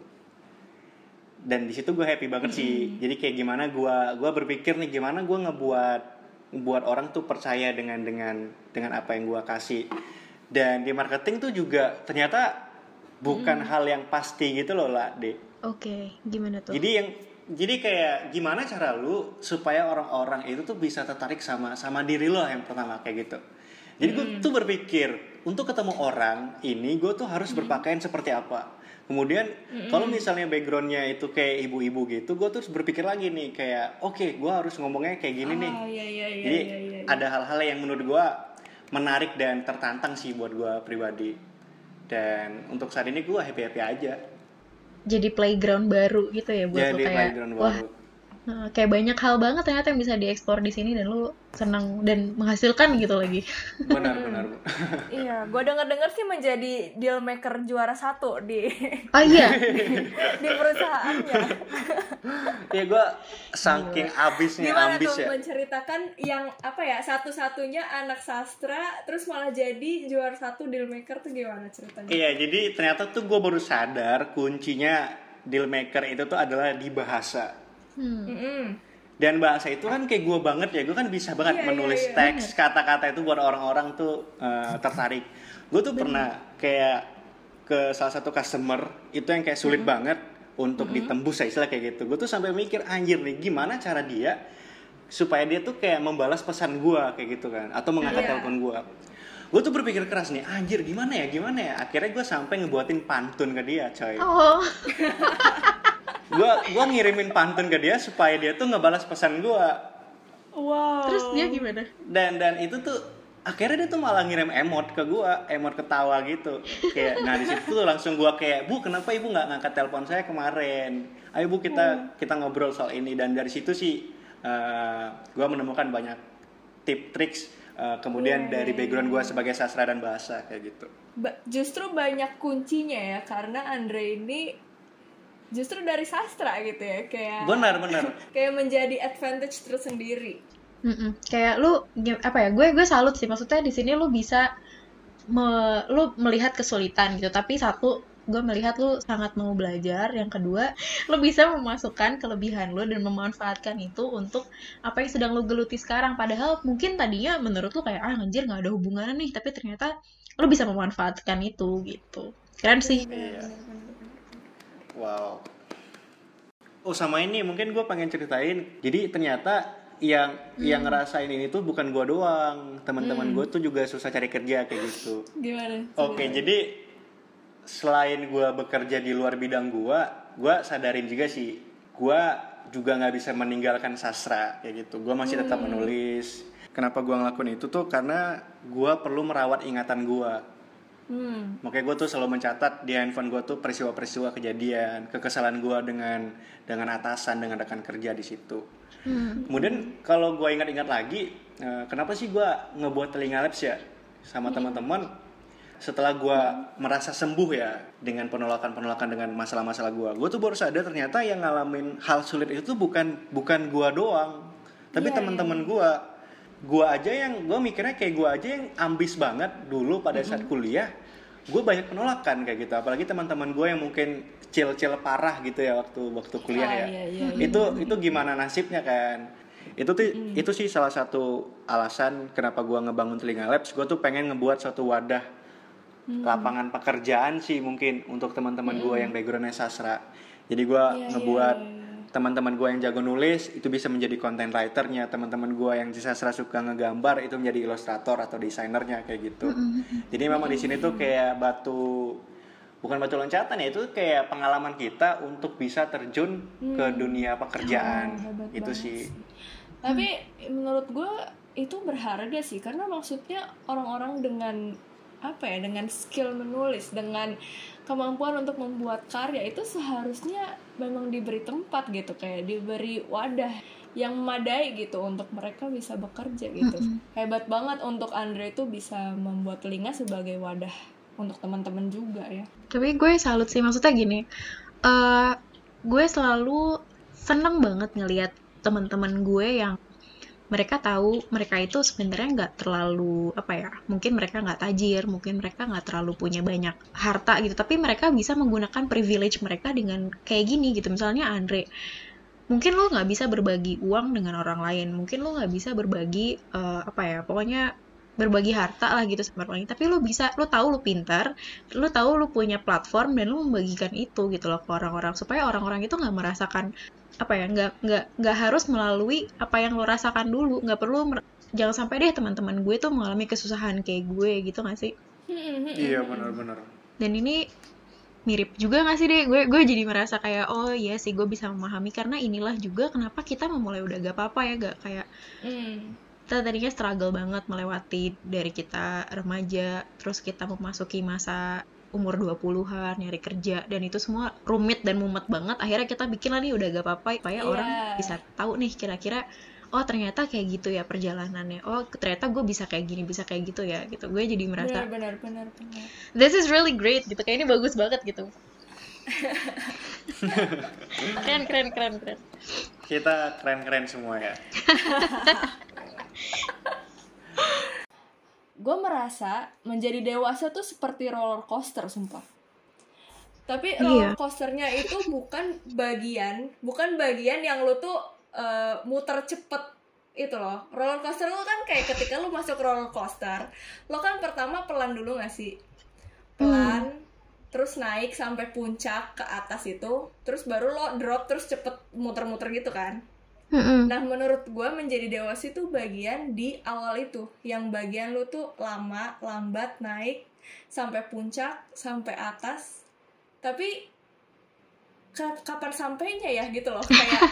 [SPEAKER 6] Dan di situ gue happy banget sih. Jadi kayak gimana gue gua berpikir nih gimana gue ngebuat buat orang tuh percaya dengan dengan dengan apa yang gue kasih. Dan di marketing tuh juga ternyata bukan hal yang pasti gitu loh lah, Dek.
[SPEAKER 5] oke gimana tuh
[SPEAKER 6] Jadi yang jadi kayak gimana cara lu supaya orang-orang itu tuh bisa tertarik sama sama diri lo yang pertama kayak gitu. Jadi gue tuh berpikir untuk ketemu orang ini gue tuh harus berpakaian seperti apa. Kemudian kalau misalnya backgroundnya itu kayak ibu-ibu gitu, gue tuh berpikir lagi nih kayak oke gue harus ngomongnya kayak gini nih.
[SPEAKER 4] oh iya iya iya
[SPEAKER 6] Jadi
[SPEAKER 4] iya, iya, iya.
[SPEAKER 6] ada hal-hal yang menurut gue menarik dan tertantang sih buat gue pribadi. Dan untuk saat ini gue happy happy aja.
[SPEAKER 5] jadi playground baru gitu ya buat
[SPEAKER 6] Jadi
[SPEAKER 5] kayak
[SPEAKER 6] playground
[SPEAKER 5] wah
[SPEAKER 6] baru.
[SPEAKER 5] Nah, kayak banyak hal banget ternyata yang bisa dieksplor di sini dan lu senang dan menghasilkan gitu lagi.
[SPEAKER 6] Benar benar. *laughs*
[SPEAKER 4] iya gue denger denger sih menjadi deal maker juara satu di *laughs*
[SPEAKER 5] Oh iya, *laughs*
[SPEAKER 4] di perusahaannya
[SPEAKER 6] ya. Gue saking abisnya
[SPEAKER 4] gimana
[SPEAKER 6] ambis
[SPEAKER 4] tuh
[SPEAKER 6] ya
[SPEAKER 4] menceritakan yang apa ya satu-satunya anak sastra terus malah jadi juara satu deal maker tuh gimana ceritanya?
[SPEAKER 6] Iya jadi ternyata tuh gue baru sadar kuncinya deal maker itu tuh adalah di bahasa
[SPEAKER 5] Hmm.
[SPEAKER 4] Mm-mm.
[SPEAKER 6] dan bahasa itu kan kayak gue banget ya gue kan bisa banget
[SPEAKER 4] Iya,
[SPEAKER 6] menulis
[SPEAKER 4] iya, iya.
[SPEAKER 6] teks kata-kata itu buat orang-orang tuh eh, tertarik. Gue tuh pernah kayak ke salah satu customer itu yang kayak sulit banget untuk ditembus ya istilah kayak gitu. Gue tuh sampai mikir anjir nih gimana cara dia supaya dia tuh kayak membalas pesan gue kayak gitu kan atau mengangkat
[SPEAKER 4] Iya.
[SPEAKER 6] telepon gue gue tuh berpikir keras nih anjir gimana ya gimana ya? Akhirnya gue sampai ngebuatin pantun ke dia coy.
[SPEAKER 5] Oh, *laughs*
[SPEAKER 6] gue gua ngirimin pantun ke dia supaya dia tuh ngebalas pesan gue
[SPEAKER 4] wow.
[SPEAKER 5] Terus dia gimana?
[SPEAKER 6] dan dan itu tuh akhirnya dia tuh malah ngirim emot ke gua emot ketawa gitu. Kayak nah di situ tuh langsung gua kayak bu kenapa ibu nggak ngangkat telepon saya kemarin? Ayo bu kita kita ngobrol soal ini. Dan dari situ sih eh, gua menemukan banyak tip triks eh, kemudian
[SPEAKER 4] Iya,
[SPEAKER 6] dari background gua sebagai sastra dan bahasa kayak gitu.
[SPEAKER 4] Ba- justru banyak kuncinya ya karena Andre ini justru dari sastra gitu ya kayak
[SPEAKER 6] benar benar *laughs*
[SPEAKER 4] kayak menjadi advantage tersendiri
[SPEAKER 5] Mm-mm. Kayak lu apa ya? Gue gue salut sih. Maksudnya di sini lu bisa me- lu melihat kesulitan gitu. Tapi satu gue melihat lu sangat mau belajar. Yang kedua, lu bisa memasukkan kelebihan lu dan memanfaatkan itu untuk apa yang sedang lu geluti sekarang. Padahal mungkin tadinya menurut lu kayak ah anjir nggak ada hubungannya nih. Tapi ternyata lu bisa memanfaatkan itu gitu. Keren sih.
[SPEAKER 6] Iya. Wow. Oh sama ini mungkin gue pengen ceritain. Jadi ternyata yang yang ngerasain ini tuh bukan gue doang. Teman-teman gue tuh juga susah cari kerja kayak gitu.
[SPEAKER 4] gimana
[SPEAKER 6] Oke jadi selain gue bekerja di luar bidang gue, gue sadarin juga sih, gue juga nggak bisa meninggalkan sastra kayak gitu. Gue masih tetap menulis. Kenapa gue ngelakuin itu tuh karena gue perlu merawat ingatan gue.
[SPEAKER 4] Hmm.
[SPEAKER 6] Makanya gue tuh selalu mencatat di handphone gue tuh peristiwa-peristiwa kejadian, kekesalan gue dengan dengan atasan, dengan rekan kerja di situ. Kemudian kalau gue ingat-ingat lagi, eh, kenapa sih gue ngebuat telinga labs ya sama teman-teman? Setelah gue merasa sembuh ya dengan penolakan-penolakan dengan masalah-masalah gue, gue tuh baru sadar ternyata yang ngalamin hal sulit itu tuh bukan bukan gue doang, tapi
[SPEAKER 4] Iya,
[SPEAKER 6] teman-teman gue. Gue aja yang gue mikirnya kayak gue aja yang ambis banget dulu pada saat kuliah gue banyak penolakan kayak gitu apalagi teman-teman gue yang mungkin chill-chill parah gitu ya waktu waktu kuliah
[SPEAKER 4] Ah,
[SPEAKER 6] ya
[SPEAKER 4] iya, iya, iya.
[SPEAKER 6] itu itu gimana nasibnya kan itu tuh
[SPEAKER 4] Hmm.
[SPEAKER 6] itu sih salah satu alasan kenapa gue ngebangun telinga labs gue tuh pengen ngebuat suatu wadah
[SPEAKER 4] Hmm.
[SPEAKER 6] lapangan pekerjaan sih mungkin untuk teman-teman gue yang backgroundnya sastra jadi gue
[SPEAKER 4] Iya,
[SPEAKER 6] ngebuat
[SPEAKER 4] iya, iya.
[SPEAKER 6] Teman-teman gue yang jago nulis itu bisa menjadi content writernya. Teman-teman gue yang sastra suka ngegambar itu menjadi ilustrator atau desainernya kayak gitu. Jadi memang di sini tuh kayak batu bukan batu loncatan ya itu kayak pengalaman kita untuk bisa terjun ke dunia pekerjaan.
[SPEAKER 4] Oh,
[SPEAKER 6] itu
[SPEAKER 4] banget
[SPEAKER 6] sih.
[SPEAKER 4] Tapi menurut gue itu berharga sih karena maksudnya orang-orang dengan apa ya dengan skill menulis dengan kemampuan untuk membuat karya itu seharusnya memang diberi tempat gitu kayak diberi wadah yang memadai gitu untuk mereka bisa bekerja gitu hebat banget untuk Andre itu bisa membuat telinga sebagai wadah untuk teman-teman juga ya
[SPEAKER 5] Tapi gue salut sih maksudnya gini. eh gue selalu seneng banget ngelihat teman-teman gue yang mereka tahu mereka itu sebenarnya nggak terlalu apa ya mungkin mereka nggak tajir mungkin mereka nggak terlalu punya banyak harta gitu. Tapi mereka bisa menggunakan privilege mereka dengan kayak gini gitu. Misalnya Andre mungkin lo nggak bisa berbagi uang dengan orang lain. Mungkin lo nggak bisa berbagi eh, apa ya pokoknya berbagi harta lah gitu sama orang lain. Tapi lo bisa lo tahu lo pintar lo tahu lo punya platform dan lo membagikan itu gitu loh ke orang-orang. Supaya orang-orang itu nggak merasakan apa ya nggak nggak nggak harus melalui apa yang lo rasakan dulu. Nggak perlu jangan sampai deh teman-teman gue tuh mengalami kesusahan kayak gue gitu gak sih?
[SPEAKER 6] Iya benar-benar.
[SPEAKER 5] Dan ini mirip juga gak sih deh gue gue jadi merasa kayak oh iya sih gue bisa memahami. Karena inilah juga kenapa kita memulai udah gak apa-apa ya gak kayak
[SPEAKER 4] Hmm.
[SPEAKER 5] kita tadinya struggle banget melewati dari kita remaja terus kita memasuki masa umur 20-an nyari kerja dan itu semua rumit dan mumet banget. Akhirnya kita bikin lah nih udah gak apa-apa supaya
[SPEAKER 4] Iya.
[SPEAKER 5] orang bisa tahu nih kira-kira oh ternyata kayak gitu ya perjalanannya. Oh ternyata gue bisa kayak gini bisa kayak gitu ya gitu. Gue jadi merasa
[SPEAKER 4] benar benar benar benar.
[SPEAKER 5] This is really great gitu. Kayak ini bagus banget gitu. *laughs* Keren keren keren keren.
[SPEAKER 6] Kita keren-keren semua ya *laughs*
[SPEAKER 4] gue merasa menjadi dewasa tuh seperti roller coaster sumpah. Tapi
[SPEAKER 5] Iya.
[SPEAKER 4] roller coasternya itu bukan bagian bukan bagian yang lu tuh eh, muter cepet itu loh. Roller coaster lu kan kayak ketika lu masuk roller coaster lo kan pertama pelan dulu gak sih? Pelan terus naik sampai puncak ke atas itu terus baru lo drop terus cepet muter-muter gitu kan
[SPEAKER 5] Mm-mm.
[SPEAKER 4] Nah, menurut gue menjadi dewasa itu bagian di awal itu, yang bagian lu tuh lama, lambat, naik sampai puncak, sampai atas. Tapi kapan sampainya ya gitu loh, *laughs* kayak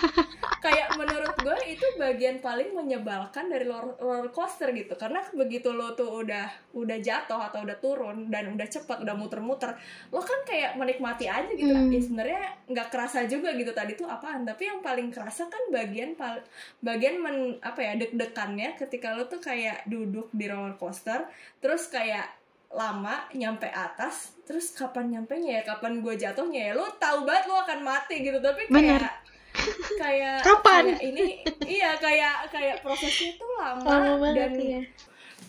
[SPEAKER 4] kayak menurut gue itu bagian paling menyebalkan dari roller, coaster gitu, karena begitu lo tuh udah udah jatuh atau udah turun dan udah cepat, udah muter-muter, lo kan kayak menikmati aja gitu.
[SPEAKER 5] Hmm.
[SPEAKER 4] Ya sebenarnya nggak kerasa juga gitu tadi tuh apaan, tapi yang paling kerasa kan bagian pal bagian men apa ya deg-degannya ketika lo tuh kayak duduk di roller coaster terus kayak lama nyampe atas terus kapan nyampe nya ya kapan gue jatuhnya ya lo tahu banget lo akan mati gitu tapi
[SPEAKER 5] Bener.
[SPEAKER 4] kayak kayak *laughs*
[SPEAKER 5] Kapan?
[SPEAKER 4] kayak ini iya kayak kayak prosesnya tuh lama,
[SPEAKER 5] lama banget
[SPEAKER 4] dan
[SPEAKER 5] ya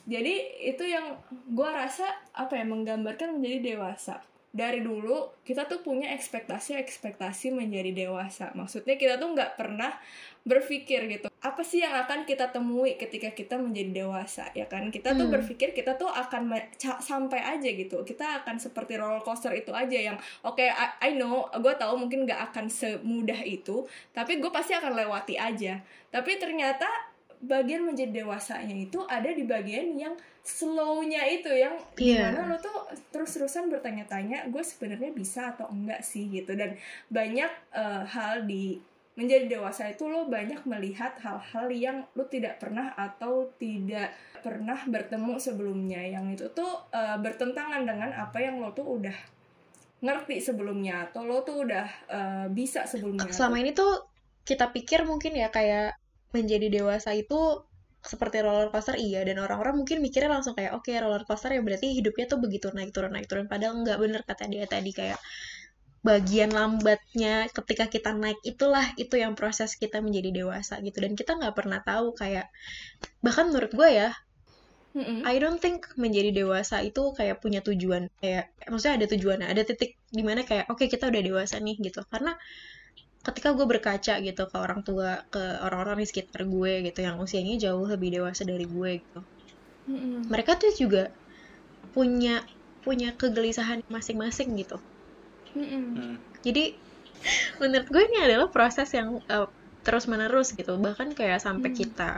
[SPEAKER 4] jadi itu yang gue rasa apa ya menggambarkan menjadi dewasa dari dulu kita tuh punya ekspektasi-ekspektasi menjadi dewasa maksudnya kita tuh nggak pernah berpikir gitu apa sih yang akan kita temui ketika kita menjadi dewasa ya kan kita tuh
[SPEAKER 5] Hmm.
[SPEAKER 4] berpikir kita tuh akan sampai aja gitu kita akan seperti roller coaster itu aja yang oke I, I know gue tahu mungkin nggak akan semudah itu tapi gue pasti akan lewati aja tapi ternyata bagian menjadi dewasanya itu ada di bagian yang slownya itu yang
[SPEAKER 5] Iya.
[SPEAKER 4] di mana lo tuh terus-terusan bertanya-tanya gue sebenarnya bisa atau enggak sih gitu dan banyak eh, hal di menjadi dewasa itu lo banyak melihat hal-hal yang lo tidak pernah atau tidak pernah bertemu sebelumnya. Yang itu tuh eh, bertentangan dengan apa yang lo tuh udah ngerti sebelumnya atau lo tuh udah eh, bisa sebelumnya.
[SPEAKER 5] Selama ini tuh kita pikir mungkin ya kayak menjadi dewasa itu seperti roller coaster iya. Dan orang-orang mungkin mikirnya langsung kayak oke roller coaster ya berarti hidupnya tuh begitu naik turun naik turun. Padahal nggak bener kata dia tadi kayak bagian lambatnya ketika kita naik itulah itu yang proses kita menjadi dewasa gitu. Dan kita nggak pernah tahu kayak bahkan menurut gue ya. I don't think menjadi dewasa itu kayak punya tujuan kayak maksudnya ada tujuan ada titik di mana kayak oke kita udah dewasa nih gitu. Karena ketika gue berkaca gitu ke orang tua ke orang-orang di sekitar gue gitu yang usianya jauh lebih dewasa dari gue gitu. Mereka tuh juga punya punya kegelisahan masing-masing gitu
[SPEAKER 4] Mm-mm.
[SPEAKER 6] Hmm.
[SPEAKER 5] jadi menurut gue ini adalah proses yang terus menerus gitu bahkan kayak sampai
[SPEAKER 4] Hmm.
[SPEAKER 5] kita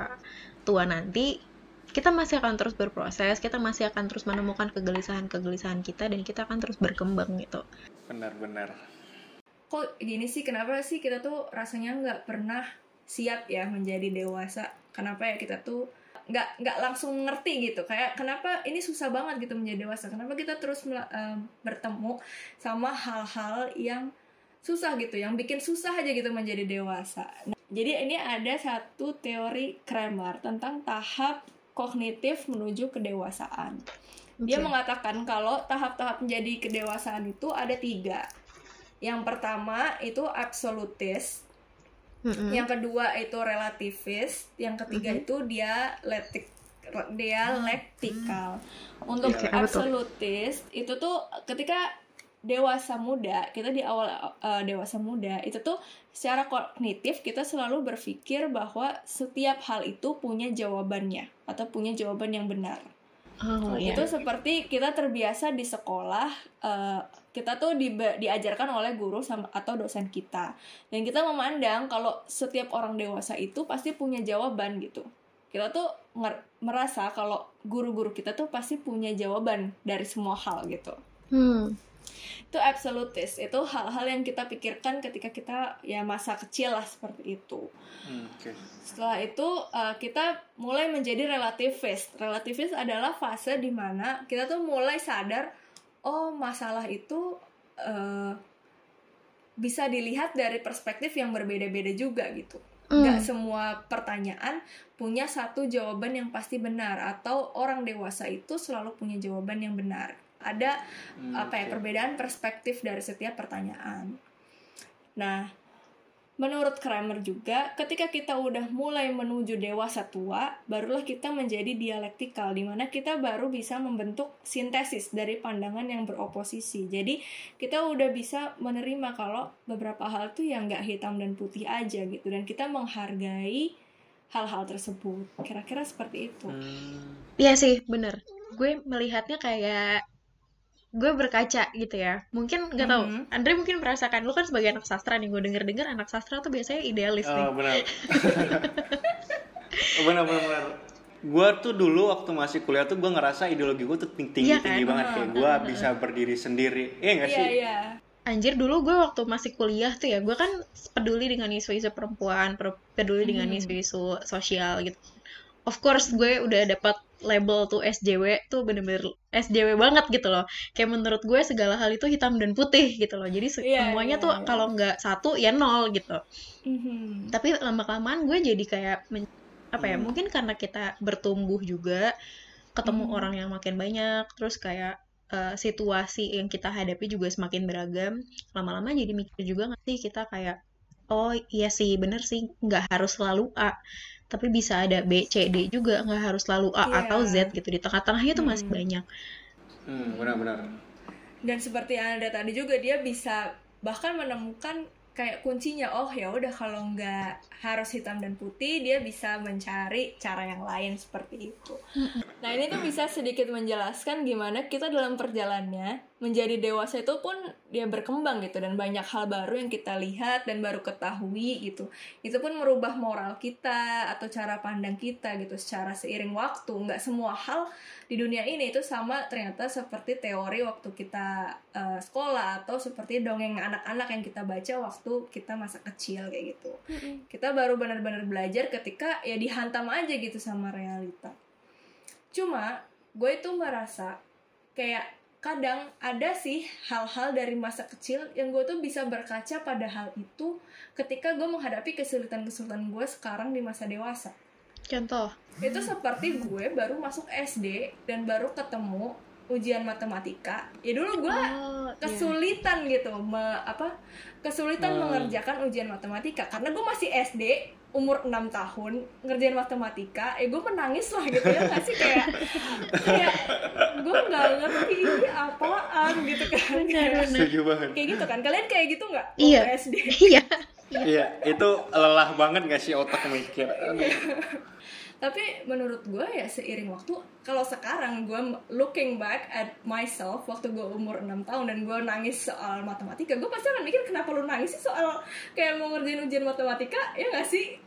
[SPEAKER 5] tua nanti kita masih akan terus berproses kita masih akan terus menemukan kegelisahan-kegelisahan kita dan kita akan terus berkembang gitu
[SPEAKER 6] Benar-benar.
[SPEAKER 4] kok gini sih kenapa sih kita tuh rasanya nggak pernah siap ya menjadi dewasa kenapa ya kita tuh nggak nggak langsung ngerti gitu. Kayak kenapa ini susah banget gitu menjadi dewasa? Kenapa kita terus eh, bertemu sama hal-hal yang susah gitu yang bikin susah aja gitu menjadi dewasa? Nah, jadi ini ada satu teori Kramer tentang tahap kognitif menuju kedewasaan. Dia
[SPEAKER 5] Oke.
[SPEAKER 4] mengatakan kalau tahap-tahap menjadi kedewasaan itu ada tiga. Yang pertama itu absolutis
[SPEAKER 5] Mm-mm.
[SPEAKER 4] yang kedua itu relativis, yang ketiga
[SPEAKER 5] Mhm.
[SPEAKER 4] itu dialektik dialektikal. Untuk
[SPEAKER 5] Oke, apa tuh?
[SPEAKER 4] absolutis itu tuh ketika dewasa muda, kita di awal uh, dewasa muda itu tuh secara kognitif kita selalu berpikir bahwa setiap hal itu punya jawabannya atau punya jawaban yang benar.
[SPEAKER 5] Oh iya
[SPEAKER 4] Itu seperti kita terbiasa di sekolah, eh, kita tuh di- diajarkan oleh guru sama atau dosen kita, dan kita memandang kalau setiap orang dewasa itu pasti punya jawaban gitu. Kita tuh merasa kalau guru-guru kita tuh pasti punya jawaban dari semua hal gitu.
[SPEAKER 5] Hmm.
[SPEAKER 4] Itu absolutis, itu hal-hal yang kita pikirkan ketika kita ya masa kecil lah seperti itu.
[SPEAKER 6] Hmm, Oke.
[SPEAKER 4] Setelah itu uh, kita mulai menjadi relativis. Relativis adalah fase di mana kita tuh mulai sadar oh masalah itu uh, bisa dilihat dari perspektif yang berbeda-beda juga gitu.
[SPEAKER 5] Hmm.
[SPEAKER 4] Nggak semua pertanyaan punya satu jawaban yang pasti benar atau orang dewasa itu selalu punya jawaban yang benar. Ada
[SPEAKER 6] Hmm,
[SPEAKER 4] apa ya perbedaan perspektif dari setiap pertanyaan. Nah, menurut Kramer juga, ketika kita udah mulai menuju dewasa tua, barulah kita menjadi dialektikal, di mana kita baru bisa membentuk sintesis dari pandangan yang beroposisi. Jadi, kita udah bisa menerima kalau beberapa hal tuh yang nggak hitam dan putih aja gitu, dan kita menghargai hal-hal tersebut. Kira-kira seperti itu.
[SPEAKER 6] Hmm.
[SPEAKER 5] Iya sih, bener. Gue melihatnya kayak gue berkaca gitu ya. Mungkin nggak tahu.
[SPEAKER 4] Mhm.
[SPEAKER 5] Andre mungkin merasakan lu kan sebagai anak sastra nih. Gue denger dengar anak sastra tuh biasanya idealis nih.
[SPEAKER 6] Oh, benar. *laughs* Oh, benar benar benar. Gua tuh dulu waktu masih kuliah tuh gua ngerasa ideologi gua tuh tinggi
[SPEAKER 5] Iya
[SPEAKER 6] tinggi
[SPEAKER 5] kan?
[SPEAKER 6] banget kayak gua bisa berdiri sendiri. Iya nggak
[SPEAKER 4] Iya,
[SPEAKER 6] sih?
[SPEAKER 4] iya.
[SPEAKER 5] Anjir dulu gue waktu masih kuliah tuh ya, gue kan peduli dengan isu-isu perempuan, per- peduli dengan
[SPEAKER 4] Hmm.
[SPEAKER 5] isu-isu sosial gitu. Of course gue udah dapat label tuh SJW tuh bener-bener SJW banget gitu loh. Kayak menurut gue segala hal itu hitam dan putih gitu loh. Jadi se-
[SPEAKER 4] Iya,
[SPEAKER 5] semuanya
[SPEAKER 4] iya,
[SPEAKER 5] tuh
[SPEAKER 4] iya.
[SPEAKER 5] kalau nggak satu ya nol gitu.
[SPEAKER 4] Mhm.
[SPEAKER 5] Tapi lama-kelamaan gue jadi kayak men- apa ya?
[SPEAKER 6] Hmm.
[SPEAKER 5] Mungkin karena kita bertumbuh juga, ketemu
[SPEAKER 4] Hmm.
[SPEAKER 5] orang yang makin banyak, terus kayak eh, situasi yang kita hadapi juga semakin beragam. Lama-lama jadi mikir juga nggak sih kita kayak, oh iya sih bener sih nggak harus selalu A, tapi bisa ada B, C, D juga nggak harus selalu A
[SPEAKER 4] Iya.
[SPEAKER 5] atau Z gitu. Di tengah-tengahnya tuh masih
[SPEAKER 4] Hmm.
[SPEAKER 5] banyak.
[SPEAKER 6] Hmm, benar-benar.
[SPEAKER 4] dan seperti yang ada tadi juga dia bisa bahkan menemukan kayak kuncinya oh ya udah kalau nggak harus hitam dan putih dia bisa mencari cara yang lain seperti itu nah ini tuh bisa sedikit menjelaskan gimana kita dalam perjalanannya menjadi dewasa itu pun dia berkembang gitu dan banyak hal baru yang kita lihat dan baru ketahui gitu itu pun merubah moral kita atau cara pandang kita gitu secara seiring waktu nggak semua hal di dunia ini itu sama ternyata seperti teori waktu kita eh, sekolah atau seperti dongeng anak-anak yang kita baca waktu kita masa kecil kayak gitu. Kita baru benar-benar belajar ketika ya dihantam aja gitu sama realita. Cuma gue itu merasa kayak kadang ada sih hal-hal dari masa kecil yang gue tuh bisa berkaca pada hal itu ketika gue menghadapi kesulitan-kesulitan gue sekarang di masa dewasa
[SPEAKER 5] Contoh,
[SPEAKER 4] itu seperti gue baru masuk SD dan baru ketemu ujian matematika ya dulu gue
[SPEAKER 5] oh, iya.
[SPEAKER 4] kesulitan gitu me- apa kesulitan
[SPEAKER 6] Hmm.
[SPEAKER 4] mengerjakan ujian matematika karena gue masih SD umur 6 tahun ngerjain matematika eh gue menangis lah gitu ya nggak sih? Kayak kayak gue nggak ngerti ini apaan gitu kan. Kayak,
[SPEAKER 6] setuju banget.
[SPEAKER 4] kayak gitu kan. Kalian kayak gitu nggak
[SPEAKER 5] Iya.
[SPEAKER 4] waktu SD?
[SPEAKER 5] Iya.
[SPEAKER 6] Iya itu lelah banget gak sih otak mikir. *laughs*
[SPEAKER 4] tapi menurut gue ya seiring waktu kalau sekarang gue looking back at myself waktu gue umur 6 tahun dan gue nangis soal matematika gue pasti akan mikir kenapa lu nangis sih soal kayak mau ngerjain ujian matematika ya gak sih?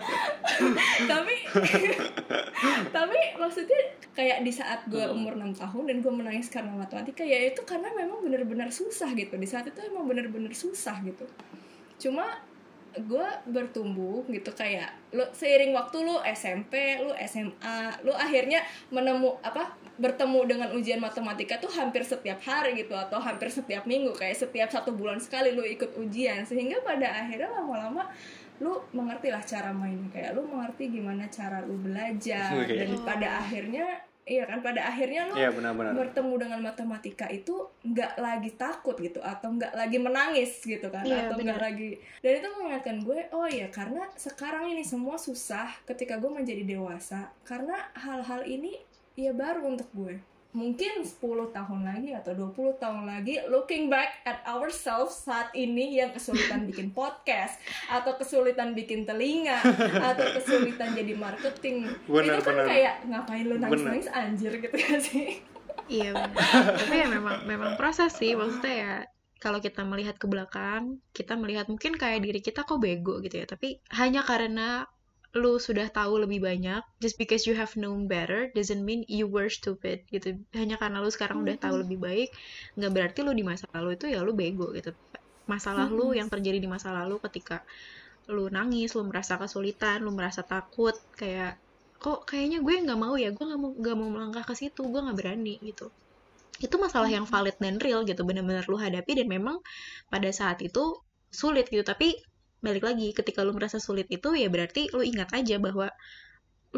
[SPEAKER 4] *laughs* Tapi *laughs* tapi maksudnya kayak di saat gue umur 6 tahun dan gue menangis karena matematika ya itu karena memang benar-benar susah gitu. Di saat itu emang benar-benar susah gitu. Cuma gue bertumbuh gitu kayak lu seiring waktu lu SMP lu SMA lu akhirnya menemu apa bertemu dengan ujian matematika tuh hampir setiap hari gitu atau hampir setiap minggu kayak setiap satu bulan sekali lu ikut ujian sehingga pada akhirnya lama-lama lu mengerti lah cara mainnya kayak lu mengerti gimana cara lu belajar
[SPEAKER 6] Oke.
[SPEAKER 4] dan pada akhirnya iya kan pada akhirnya lu
[SPEAKER 6] iya benar-benar.
[SPEAKER 4] bertemu dengan matematika itu nggak lagi takut gitu atau nggak lagi menangis gitu kan
[SPEAKER 5] Iya,
[SPEAKER 4] atau nggak
[SPEAKER 5] benar.
[SPEAKER 4] lagi. Dan itu mengingatkan gue oh ya karena sekarang ini semua susah ketika gue menjadi dewasa karena hal-hal ini ya baru untuk gue mungkin 10 tahun lagi atau 20 tahun lagi looking back at ourselves saat ini yang kesulitan *laughs* bikin podcast atau kesulitan bikin telinga *laughs* atau kesulitan jadi marketing.
[SPEAKER 6] Benar,
[SPEAKER 4] itu kan
[SPEAKER 6] benar.
[SPEAKER 4] kayak ngapain lu nangis-nangis anjir gitu kan sih.
[SPEAKER 5] Iya benar. Tapi ya memang memang proses sih. Maksudnya ya kalau kita melihat ke belakang kita melihat mungkin kayak diri kita kok bego gitu ya. Tapi hanya karena lu sudah tahu lebih banyak just because you have known better doesn't mean you were stupid gitu. Hanya karena lu sekarang udah tahu lebih baik nggak berarti lu di masa lalu itu ya lu bego gitu. Masalah lu yang terjadi di masa lalu ketika lu nangis lu merasa kesulitan lu merasa takut kayak kok kayaknya gue nggak mau ya gue nggak mau nggak mau melangkah ke situ gue nggak berani gitu. Itu masalah yang valid dan real gitu benar-benar lu hadapi dan memang pada saat itu sulit gitu. Tapi balik lagi ketika lu merasa sulit itu ya berarti lu ingat aja bahwa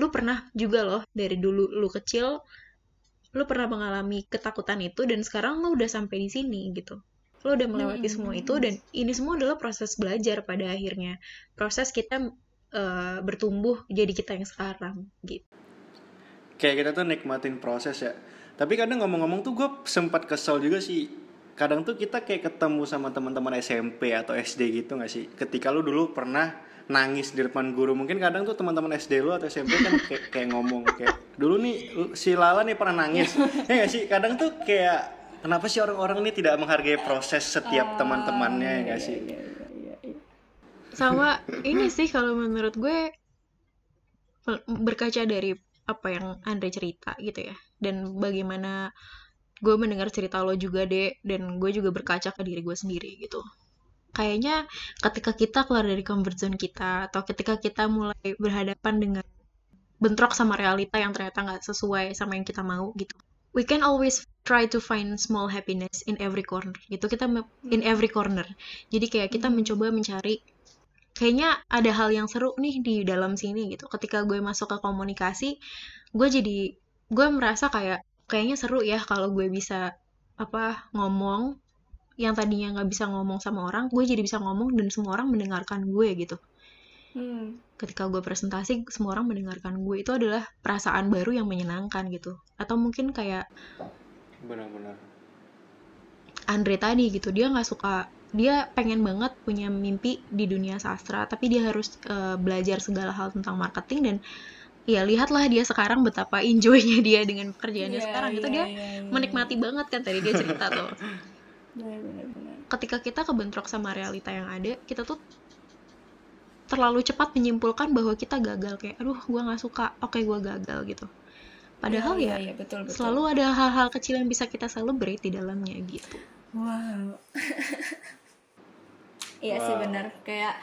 [SPEAKER 5] lu pernah juga loh dari dulu lu kecil lu pernah mengalami ketakutan itu dan sekarang lu udah sampai di sini gitu. Lu udah melewati
[SPEAKER 4] Hmm.
[SPEAKER 5] semua itu dan ini semua adalah proses belajar pada akhirnya. Proses kita eh, bertumbuh jadi kita yang sekarang gitu.
[SPEAKER 6] Kayak kita tuh nikmatin proses ya. Tapi kadang ngomong-ngomong tuh gue sempat kesel juga sih kadang tuh kita kayak ketemu sama teman-teman SMP atau SD gitu gak sih? Ketika lu dulu pernah nangis di depan guru mungkin kadang tuh teman-teman SD lu atau SMP kan *laughs* kayak, kayak ngomong kayak dulu nih si Lala nih pernah nangis. *laughs* Ya gak sih? Kadang tuh kayak kenapa sih orang-orang ini tidak menghargai proses setiap teman-temannya? Ya gak sih?
[SPEAKER 5] sama ini sih kalau menurut gue berkaca dari apa yang Andre cerita gitu ya dan bagaimana gue mendengar cerita lo juga deh dan gue juga berkaca ke diri gue sendiri gitu. Kayaknya ketika kita keluar dari comfort zone kita atau ketika kita mulai berhadapan dengan bentrok sama realita yang ternyata nggak sesuai sama yang kita mau gitu we can always try to find small happiness in every corner gitu. Kita in every corner. Jadi kayak kita mencoba mencari kayaknya ada hal yang seru nih di dalam sini gitu. Ketika gue masuk ke komunikasi gue jadi gue merasa kayak kayaknya seru ya kalau gue bisa apa ngomong yang tadinya nggak bisa ngomong sama orang gue jadi bisa ngomong dan semua orang mendengarkan gue gitu.
[SPEAKER 4] Hmm.
[SPEAKER 5] ketika gue presentasi semua orang mendengarkan gue. Itu adalah perasaan baru yang menyenangkan gitu. Atau mungkin kayak
[SPEAKER 6] benar-benar.
[SPEAKER 5] Andre tadi gitu. Dia nggak suka dia pengen banget punya mimpi di dunia sastra tapi dia harus eh, belajar segala hal tentang marketing dan ya lihatlah dia sekarang betapa enjoynya dia dengan pekerjaannya
[SPEAKER 4] Iya,
[SPEAKER 5] sekarang itu
[SPEAKER 4] iya,
[SPEAKER 5] dia
[SPEAKER 4] iya, iya.
[SPEAKER 5] menikmati banget kan tadi dia cerita tuh *laughs*
[SPEAKER 4] benar.
[SPEAKER 5] ketika kita kebentrok sama realita yang ada kita tuh terlalu cepat menyimpulkan bahwa kita gagal kayak aduh gue nggak suka oke gue gagal gitu padahal
[SPEAKER 4] Iya,
[SPEAKER 5] ya
[SPEAKER 4] iya, betul, betul.
[SPEAKER 5] selalu ada hal-hal kecil yang bisa kita celebrate di dalamnya gitu
[SPEAKER 4] Wow. *laughs* Iya sih
[SPEAKER 6] Wow.
[SPEAKER 4] benar. Kayak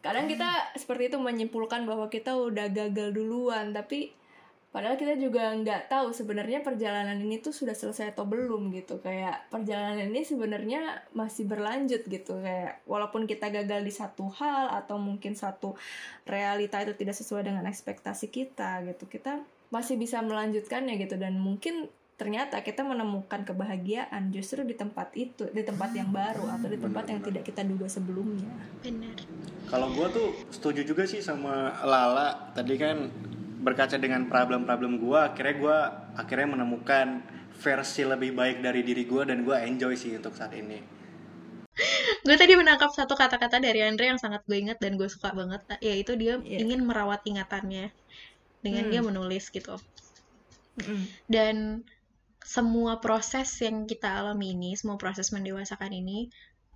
[SPEAKER 4] kadang kita seperti itu menyimpulkan bahwa kita udah gagal duluan, tapi padahal kita juga nggak tahu sebenarnya perjalanan ini tuh sudah selesai atau belum gitu. Kayak perjalanan ini sebenarnya masih berlanjut gitu. Kayak walaupun kita gagal di satu hal atau mungkin satu realita itu tidak sesuai dengan ekspektasi kita gitu. Kita masih bisa melanjutkannya gitu dan mungkin ternyata kita menemukan kebahagiaan justru di tempat itu di tempat yang baru atau di tempat yang tidak kita duga sebelumnya
[SPEAKER 5] benar
[SPEAKER 6] Kalau gue tuh setuju juga sih sama Lala. Tadi kan berkaca dengan problem-problem gue, akhirnya gue akhirnya menemukan versi lebih baik dari diri gue dan gue enjoy sih untuk saat ini.
[SPEAKER 5] gue tadi menangkap satu kata-kata dari Andre yang sangat gue ingat dan gue suka banget yaitu dia
[SPEAKER 4] Iya.
[SPEAKER 5] ingin merawat ingatannya dengan
[SPEAKER 4] Hmm.
[SPEAKER 5] dia menulis gitu
[SPEAKER 4] Mm-mm.
[SPEAKER 5] dan semua proses yang kita alami ini semua proses mendewasakan ini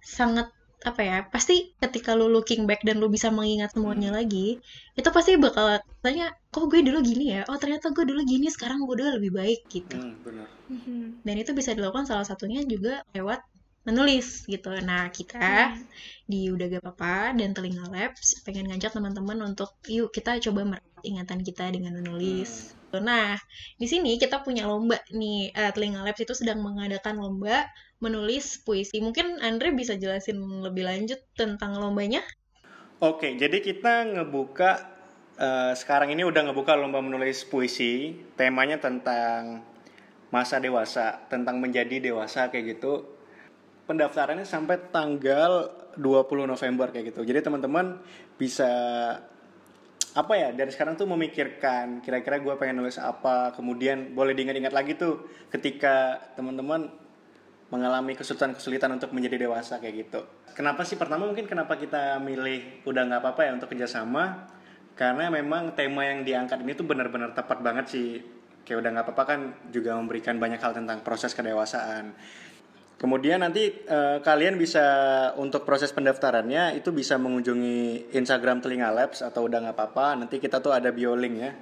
[SPEAKER 5] sangat apa ya pasti ketika lu looking back dan lu bisa mengingat semuanya lagi itu pasti bakal tanya kok gue dulu gini ya oh ternyata gue dulu gini sekarang gue udah lebih baik gitu
[SPEAKER 6] Hmm, benar.
[SPEAKER 4] Mhm.
[SPEAKER 5] dan itu bisa dilakukan salah satunya juga lewat menulis gitu. Nah, kita di Udah Gak Apa-apa dan Telinga Labs pengen ngajak teman-teman untuk yuk kita coba merawat ingatan kita dengan menulis. Nah, di sini kita punya lomba nih. Eh, Telinga Labs itu sedang mengadakan lomba menulis puisi. Mungkin Andre bisa jelasin lebih lanjut tentang lombanya?
[SPEAKER 6] Oke, jadi kita ngebuka eh, sekarang ini udah ngebuka lomba menulis puisi. Temanya tentang masa dewasa, tentang menjadi dewasa kayak gitu. Pendaftarannya sampai tanggal 20 November kayak gitu. Jadi teman-teman bisa apa ya dari sekarang tuh memikirkan kira-kira gue pengen nulis apa kemudian boleh diingat-ingat lagi tuh ketika teman-teman mengalami kesulitan-kesulitan untuk menjadi dewasa kayak gitu. Kenapa sih pertama mungkin kenapa kita milih udah nggak apa-apa ya untuk kerjasama? Karena memang tema yang diangkat ini tuh benar-benar tepat banget sih. Kayak udah nggak apa-apa kan juga memberikan banyak hal tentang proses kedewasaan. Kemudian nanti eh, kalian bisa untuk proses pendaftarannya itu bisa mengunjungi Instagram Telinga Labs atau udah nggak apa-apa. Nanti kita tuh ada bio link ya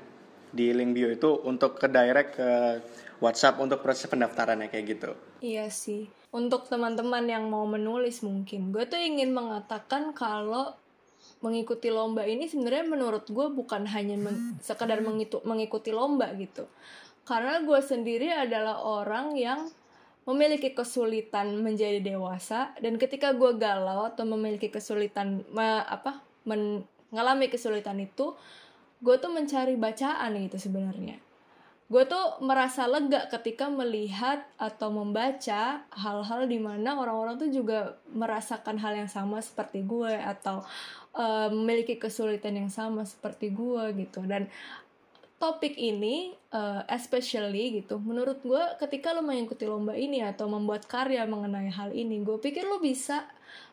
[SPEAKER 6] di link bio itu untuk ke direct ke WhatsApp untuk proses pendaftarannya kayak gitu.
[SPEAKER 4] Iya sih. Untuk teman-teman yang mau menulis mungkin, gue tuh ingin mengatakan kalau mengikuti lomba ini sebenarnya menurut gue bukan hanya men- sekedar mengitu- mengikuti lomba gitu. Karena gue sendiri adalah orang yang memiliki kesulitan menjadi dewasa dan ketika gue galau atau memiliki kesulitan me- apa men- mengalami kesulitan itu gue tuh mencari bacaan gitu sebenarnya. Gue tuh merasa lega ketika melihat atau membaca hal-hal di mana orang-orang tuh juga merasakan hal yang sama seperti gue atau eh, memiliki kesulitan yang sama seperti gue gitu. Dan topik ini eh, especially gitu menurut gue ketika lo mengikuti lomba ini atau membuat karya mengenai hal ini gue pikir lo bisa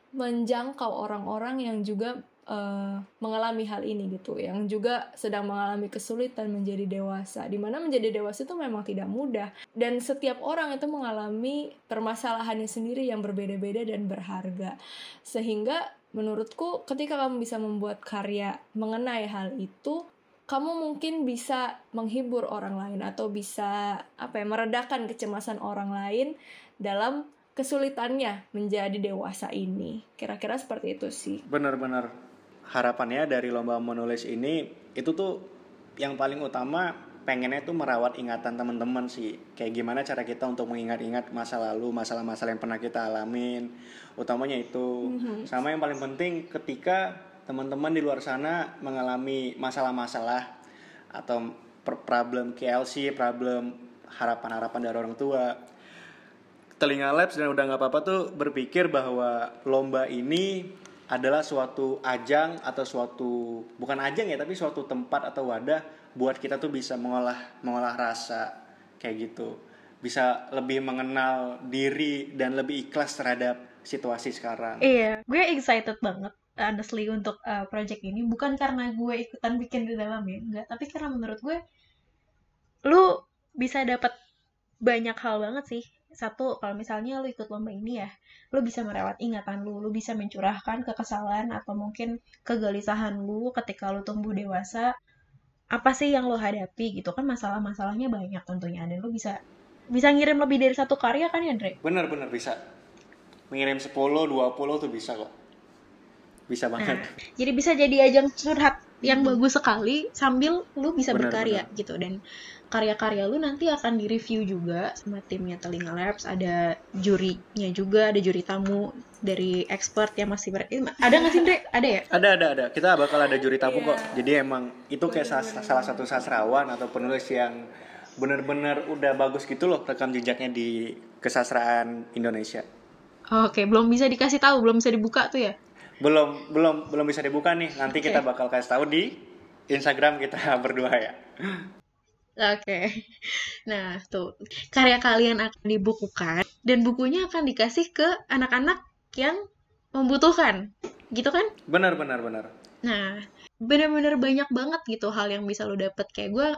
[SPEAKER 4] menjangkau orang-orang yang juga eh, mengalami hal ini gitu yang juga sedang mengalami kesulitan menjadi dewasa di mana menjadi dewasa itu memang tidak mudah. Dan setiap orang itu mengalami permasalahannya sendiri yang berbeda-beda dan berharga. Sehingga menurutku ketika kamu bisa membuat karya mengenai hal itu kamu mungkin bisa menghibur orang lain atau bisa apa ya meredakan kecemasan orang lain dalam kesulitannya menjadi dewasa ini kira-kira seperti itu sih
[SPEAKER 6] Benar-benar harapannya dari lomba menulis ini itu tuh yang paling utama pengennya tuh merawat ingatan teman-teman sih. Kayak gimana cara kita untuk mengingat-ingat masa lalu, masalah-masalah yang pernah kita alamin. Utamanya itu. Sama yang paling penting ketika teman-teman di luar sana mengalami masalah-masalah atau problem KLC, problem harapan-harapan dari orang tua. Telinga Labs dan udah nggak apa-apa tuh berpikir bahwa lomba ini adalah suatu ajang atau suatu bukan ajang ya tapi suatu tempat atau wadah buat kita tuh bisa mengolah mengolah rasa kayak gitu. Bisa lebih mengenal diri dan lebih ikhlas terhadap situasi sekarang.
[SPEAKER 5] Iya, gue excited banget honestly untuk uh, project ini bukan karena gue ikutan bikin di dalamnya, enggak, tapi karena menurut gue lu bisa dapat banyak hal banget sih. Satu, kalau misalnya lu ikut lomba ini ya, lu bisa merawat ingatan lu, lu bisa mencurahkan kekesalan atau mungkin kegelisahan lu ketika lu tumbuh dewasa. Apa sih yang lu hadapi gitu kan masalah-masalahnya banyak tentunya dan lu bisa bisa ngirim lebih dari satu karya kan ya, Andre?
[SPEAKER 6] bener-bener bisa mengirim 10 20 tuh bisa kok bisa banget
[SPEAKER 5] Nah, jadi bisa jadi ajang curhat yang bagus sekali sambil lu bisa
[SPEAKER 6] Benar,
[SPEAKER 5] berkarya gitu dan karya-karya lu nanti akan direview juga sama timnya Telinga Labs ada jurinya juga ada juri tamu dari expert yang masih ber ada nggak sih Dre? ada ya
[SPEAKER 6] Ada ada ada. Kita bakal ada juri tamu
[SPEAKER 4] Iya.
[SPEAKER 6] kok. Jadi emang itu kayak salah, salah satu sastrawan atau penulis yang bener-bener udah bagus gitu loh rekam jejaknya di kesastraan Indonesia.
[SPEAKER 5] Oke, belum bisa dikasih tahu, belum bisa dibuka tuh ya?
[SPEAKER 6] Belum belum belum bisa dibuka nih. Nanti
[SPEAKER 5] Oke.
[SPEAKER 6] kita bakal kasih tahu di Instagram kita *laughs* berdua ya.
[SPEAKER 5] Oke. Nah, tuh. Karya kalian akan dibukukan dan bukunya akan dikasih ke anak-anak yang membutuhkan. Gitu kan?
[SPEAKER 6] Benar benar benar.
[SPEAKER 5] Nah, bener-bener banyak banget gitu hal yang bisa lo dapet. Kayak gue,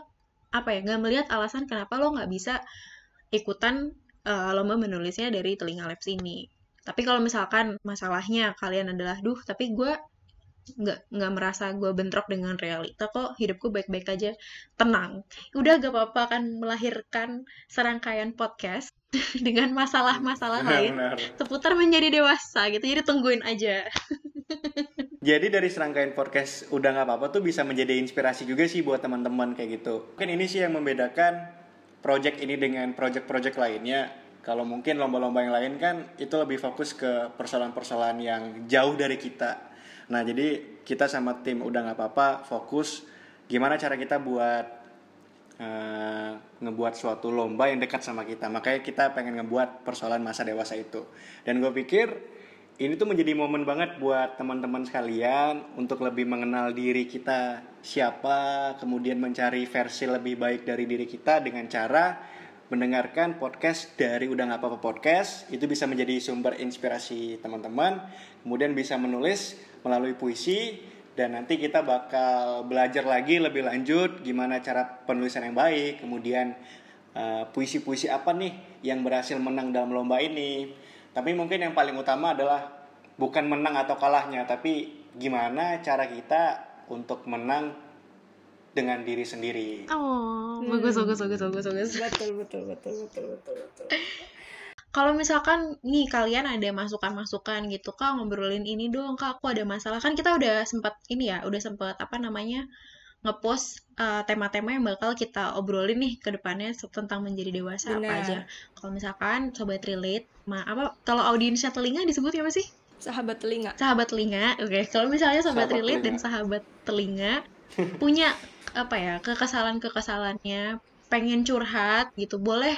[SPEAKER 5] apa ya, nggak melihat alasan kenapa lo nggak bisa ikutan eh, lomba menulisnya dari Telinga Labs ini. Tapi kalau misalkan masalahnya kalian adalah, duh, tapi gue nggak nggak merasa gue bentrok dengan realita kok hidupku baik-baik aja. Tenang. Udah gak apa-apa akan melahirkan serangkaian podcast *laughs* dengan masalah-masalah lain seputar menjadi dewasa gitu. Jadi tungguin aja. *laughs*
[SPEAKER 6] Jadi dari serangkaian podcast udah nggak apa-apa tuh bisa menjadi inspirasi juga sih buat teman-teman kayak gitu. Mungkin ini sih yang membedakan project ini dengan project-project lainnya. Kalau mungkin lomba-lomba yang lain kan itu lebih fokus ke persoalan-persoalan yang jauh dari kita. Nah jadi kita sama tim udah nggak apa-apa fokus gimana cara kita buat eh, ngebuat suatu lomba yang dekat sama kita. Makanya kita pengen ngebuat persoalan masa dewasa itu. Dan gue pikir ini tuh menjadi momen banget buat teman-teman sekalian untuk lebih mengenal diri kita siapa, kemudian mencari versi lebih baik dari diri kita dengan cara mendengarkan podcast dari Udah Nggak Apa-Apa Podcast. Itu bisa menjadi sumber inspirasi teman-teman. Kemudian bisa menulis melalui puisi dan nanti kita bakal belajar lagi lebih lanjut gimana cara penulisan yang baik, kemudian eh, puisi-puisi apa nih yang berhasil menang dalam lomba ini. Tapi mungkin yang paling utama adalah bukan menang atau kalahnya, tapi gimana cara kita untuk menang dengan diri sendiri.
[SPEAKER 5] oh
[SPEAKER 4] Hmm.
[SPEAKER 5] bagus bagus bagus bagus bagus
[SPEAKER 4] Betul betul betul betul betul betul. *laughs*
[SPEAKER 5] kalau misalkan nih kalian ada masukan-masukan gitu kak ngobrolin ini dong kak aku ada masalah kan kita udah sempat ini ya udah sempat apa namanya ngepost uh, tema-tema yang bakal kita obrolin nih ke depannya tentang menjadi dewasa apa
[SPEAKER 4] Benar.
[SPEAKER 5] aja kalau misalkan sobat relate ma apa kalau audiensnya telinga disebut apa sih
[SPEAKER 4] Sahabat telinga.
[SPEAKER 5] sahabat telinga oke kalau misalnya sobat,
[SPEAKER 6] Sahabat
[SPEAKER 5] relate dan
[SPEAKER 6] telinga.
[SPEAKER 5] sahabat telinga punya apa ya kekesalan kekesalannya pengen curhat gitu. Boleh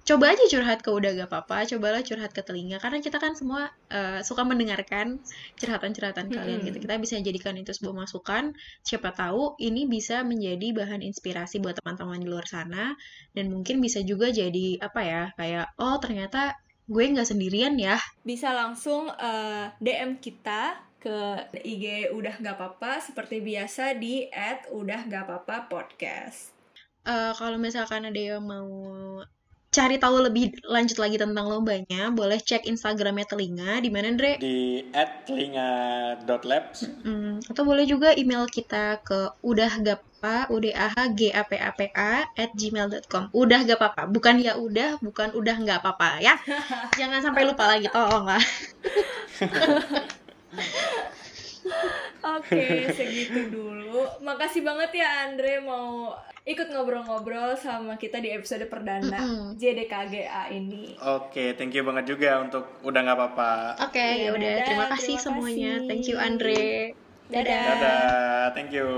[SPEAKER 5] coba aja curhat ke udah gak apa-apa cobalah curhat ke telinga. Karena kita kan semua eh, suka mendengarkan curhatan-curhatan kalian
[SPEAKER 4] Mm-mm.
[SPEAKER 5] gitu. Kita bisa jadikan itu sebuah masukan. Siapa tahu ini bisa menjadi bahan inspirasi buat teman-teman di luar sana. Dan mungkin bisa juga jadi apa ya kayak oh ternyata gue nggak sendirian ya.
[SPEAKER 4] Bisa langsung eh, DM kita ke IG udah nggak apa-apa seperti biasa di udah nggak apa-apa podcast.
[SPEAKER 5] Eh, kalau misalkan ada yang mau cari tahu lebih lanjut lagi tentang lombanya, boleh cek Instagramnya Telinga, di mana Andre?
[SPEAKER 6] Di @telinga.labs
[SPEAKER 5] Hmm, atau boleh juga email kita ke udah gapa, udah g a p a p a at gmail.com. Udah gak apa-apa, bukan ya udah, bukan udah nggak apa-apa ya. *laughs* Jangan sampai lupa lagi, tolong lah. *laughs*
[SPEAKER 4] Oke, segitu dulu. Makasih banget ya Andre mau ikut ngobrol-ngobrol sama kita di episode perdana
[SPEAKER 5] Mm-mm.
[SPEAKER 4] JDKGA ini.
[SPEAKER 6] Oke, thank you banget juga untuk udah nggak apa-apa.
[SPEAKER 5] Oke, ya udah.
[SPEAKER 4] Dadah,
[SPEAKER 5] Terima kasih
[SPEAKER 4] terima
[SPEAKER 5] semuanya.
[SPEAKER 4] kasih.
[SPEAKER 5] Thank you Andre.
[SPEAKER 4] Dadah.
[SPEAKER 6] Dadah, thank you.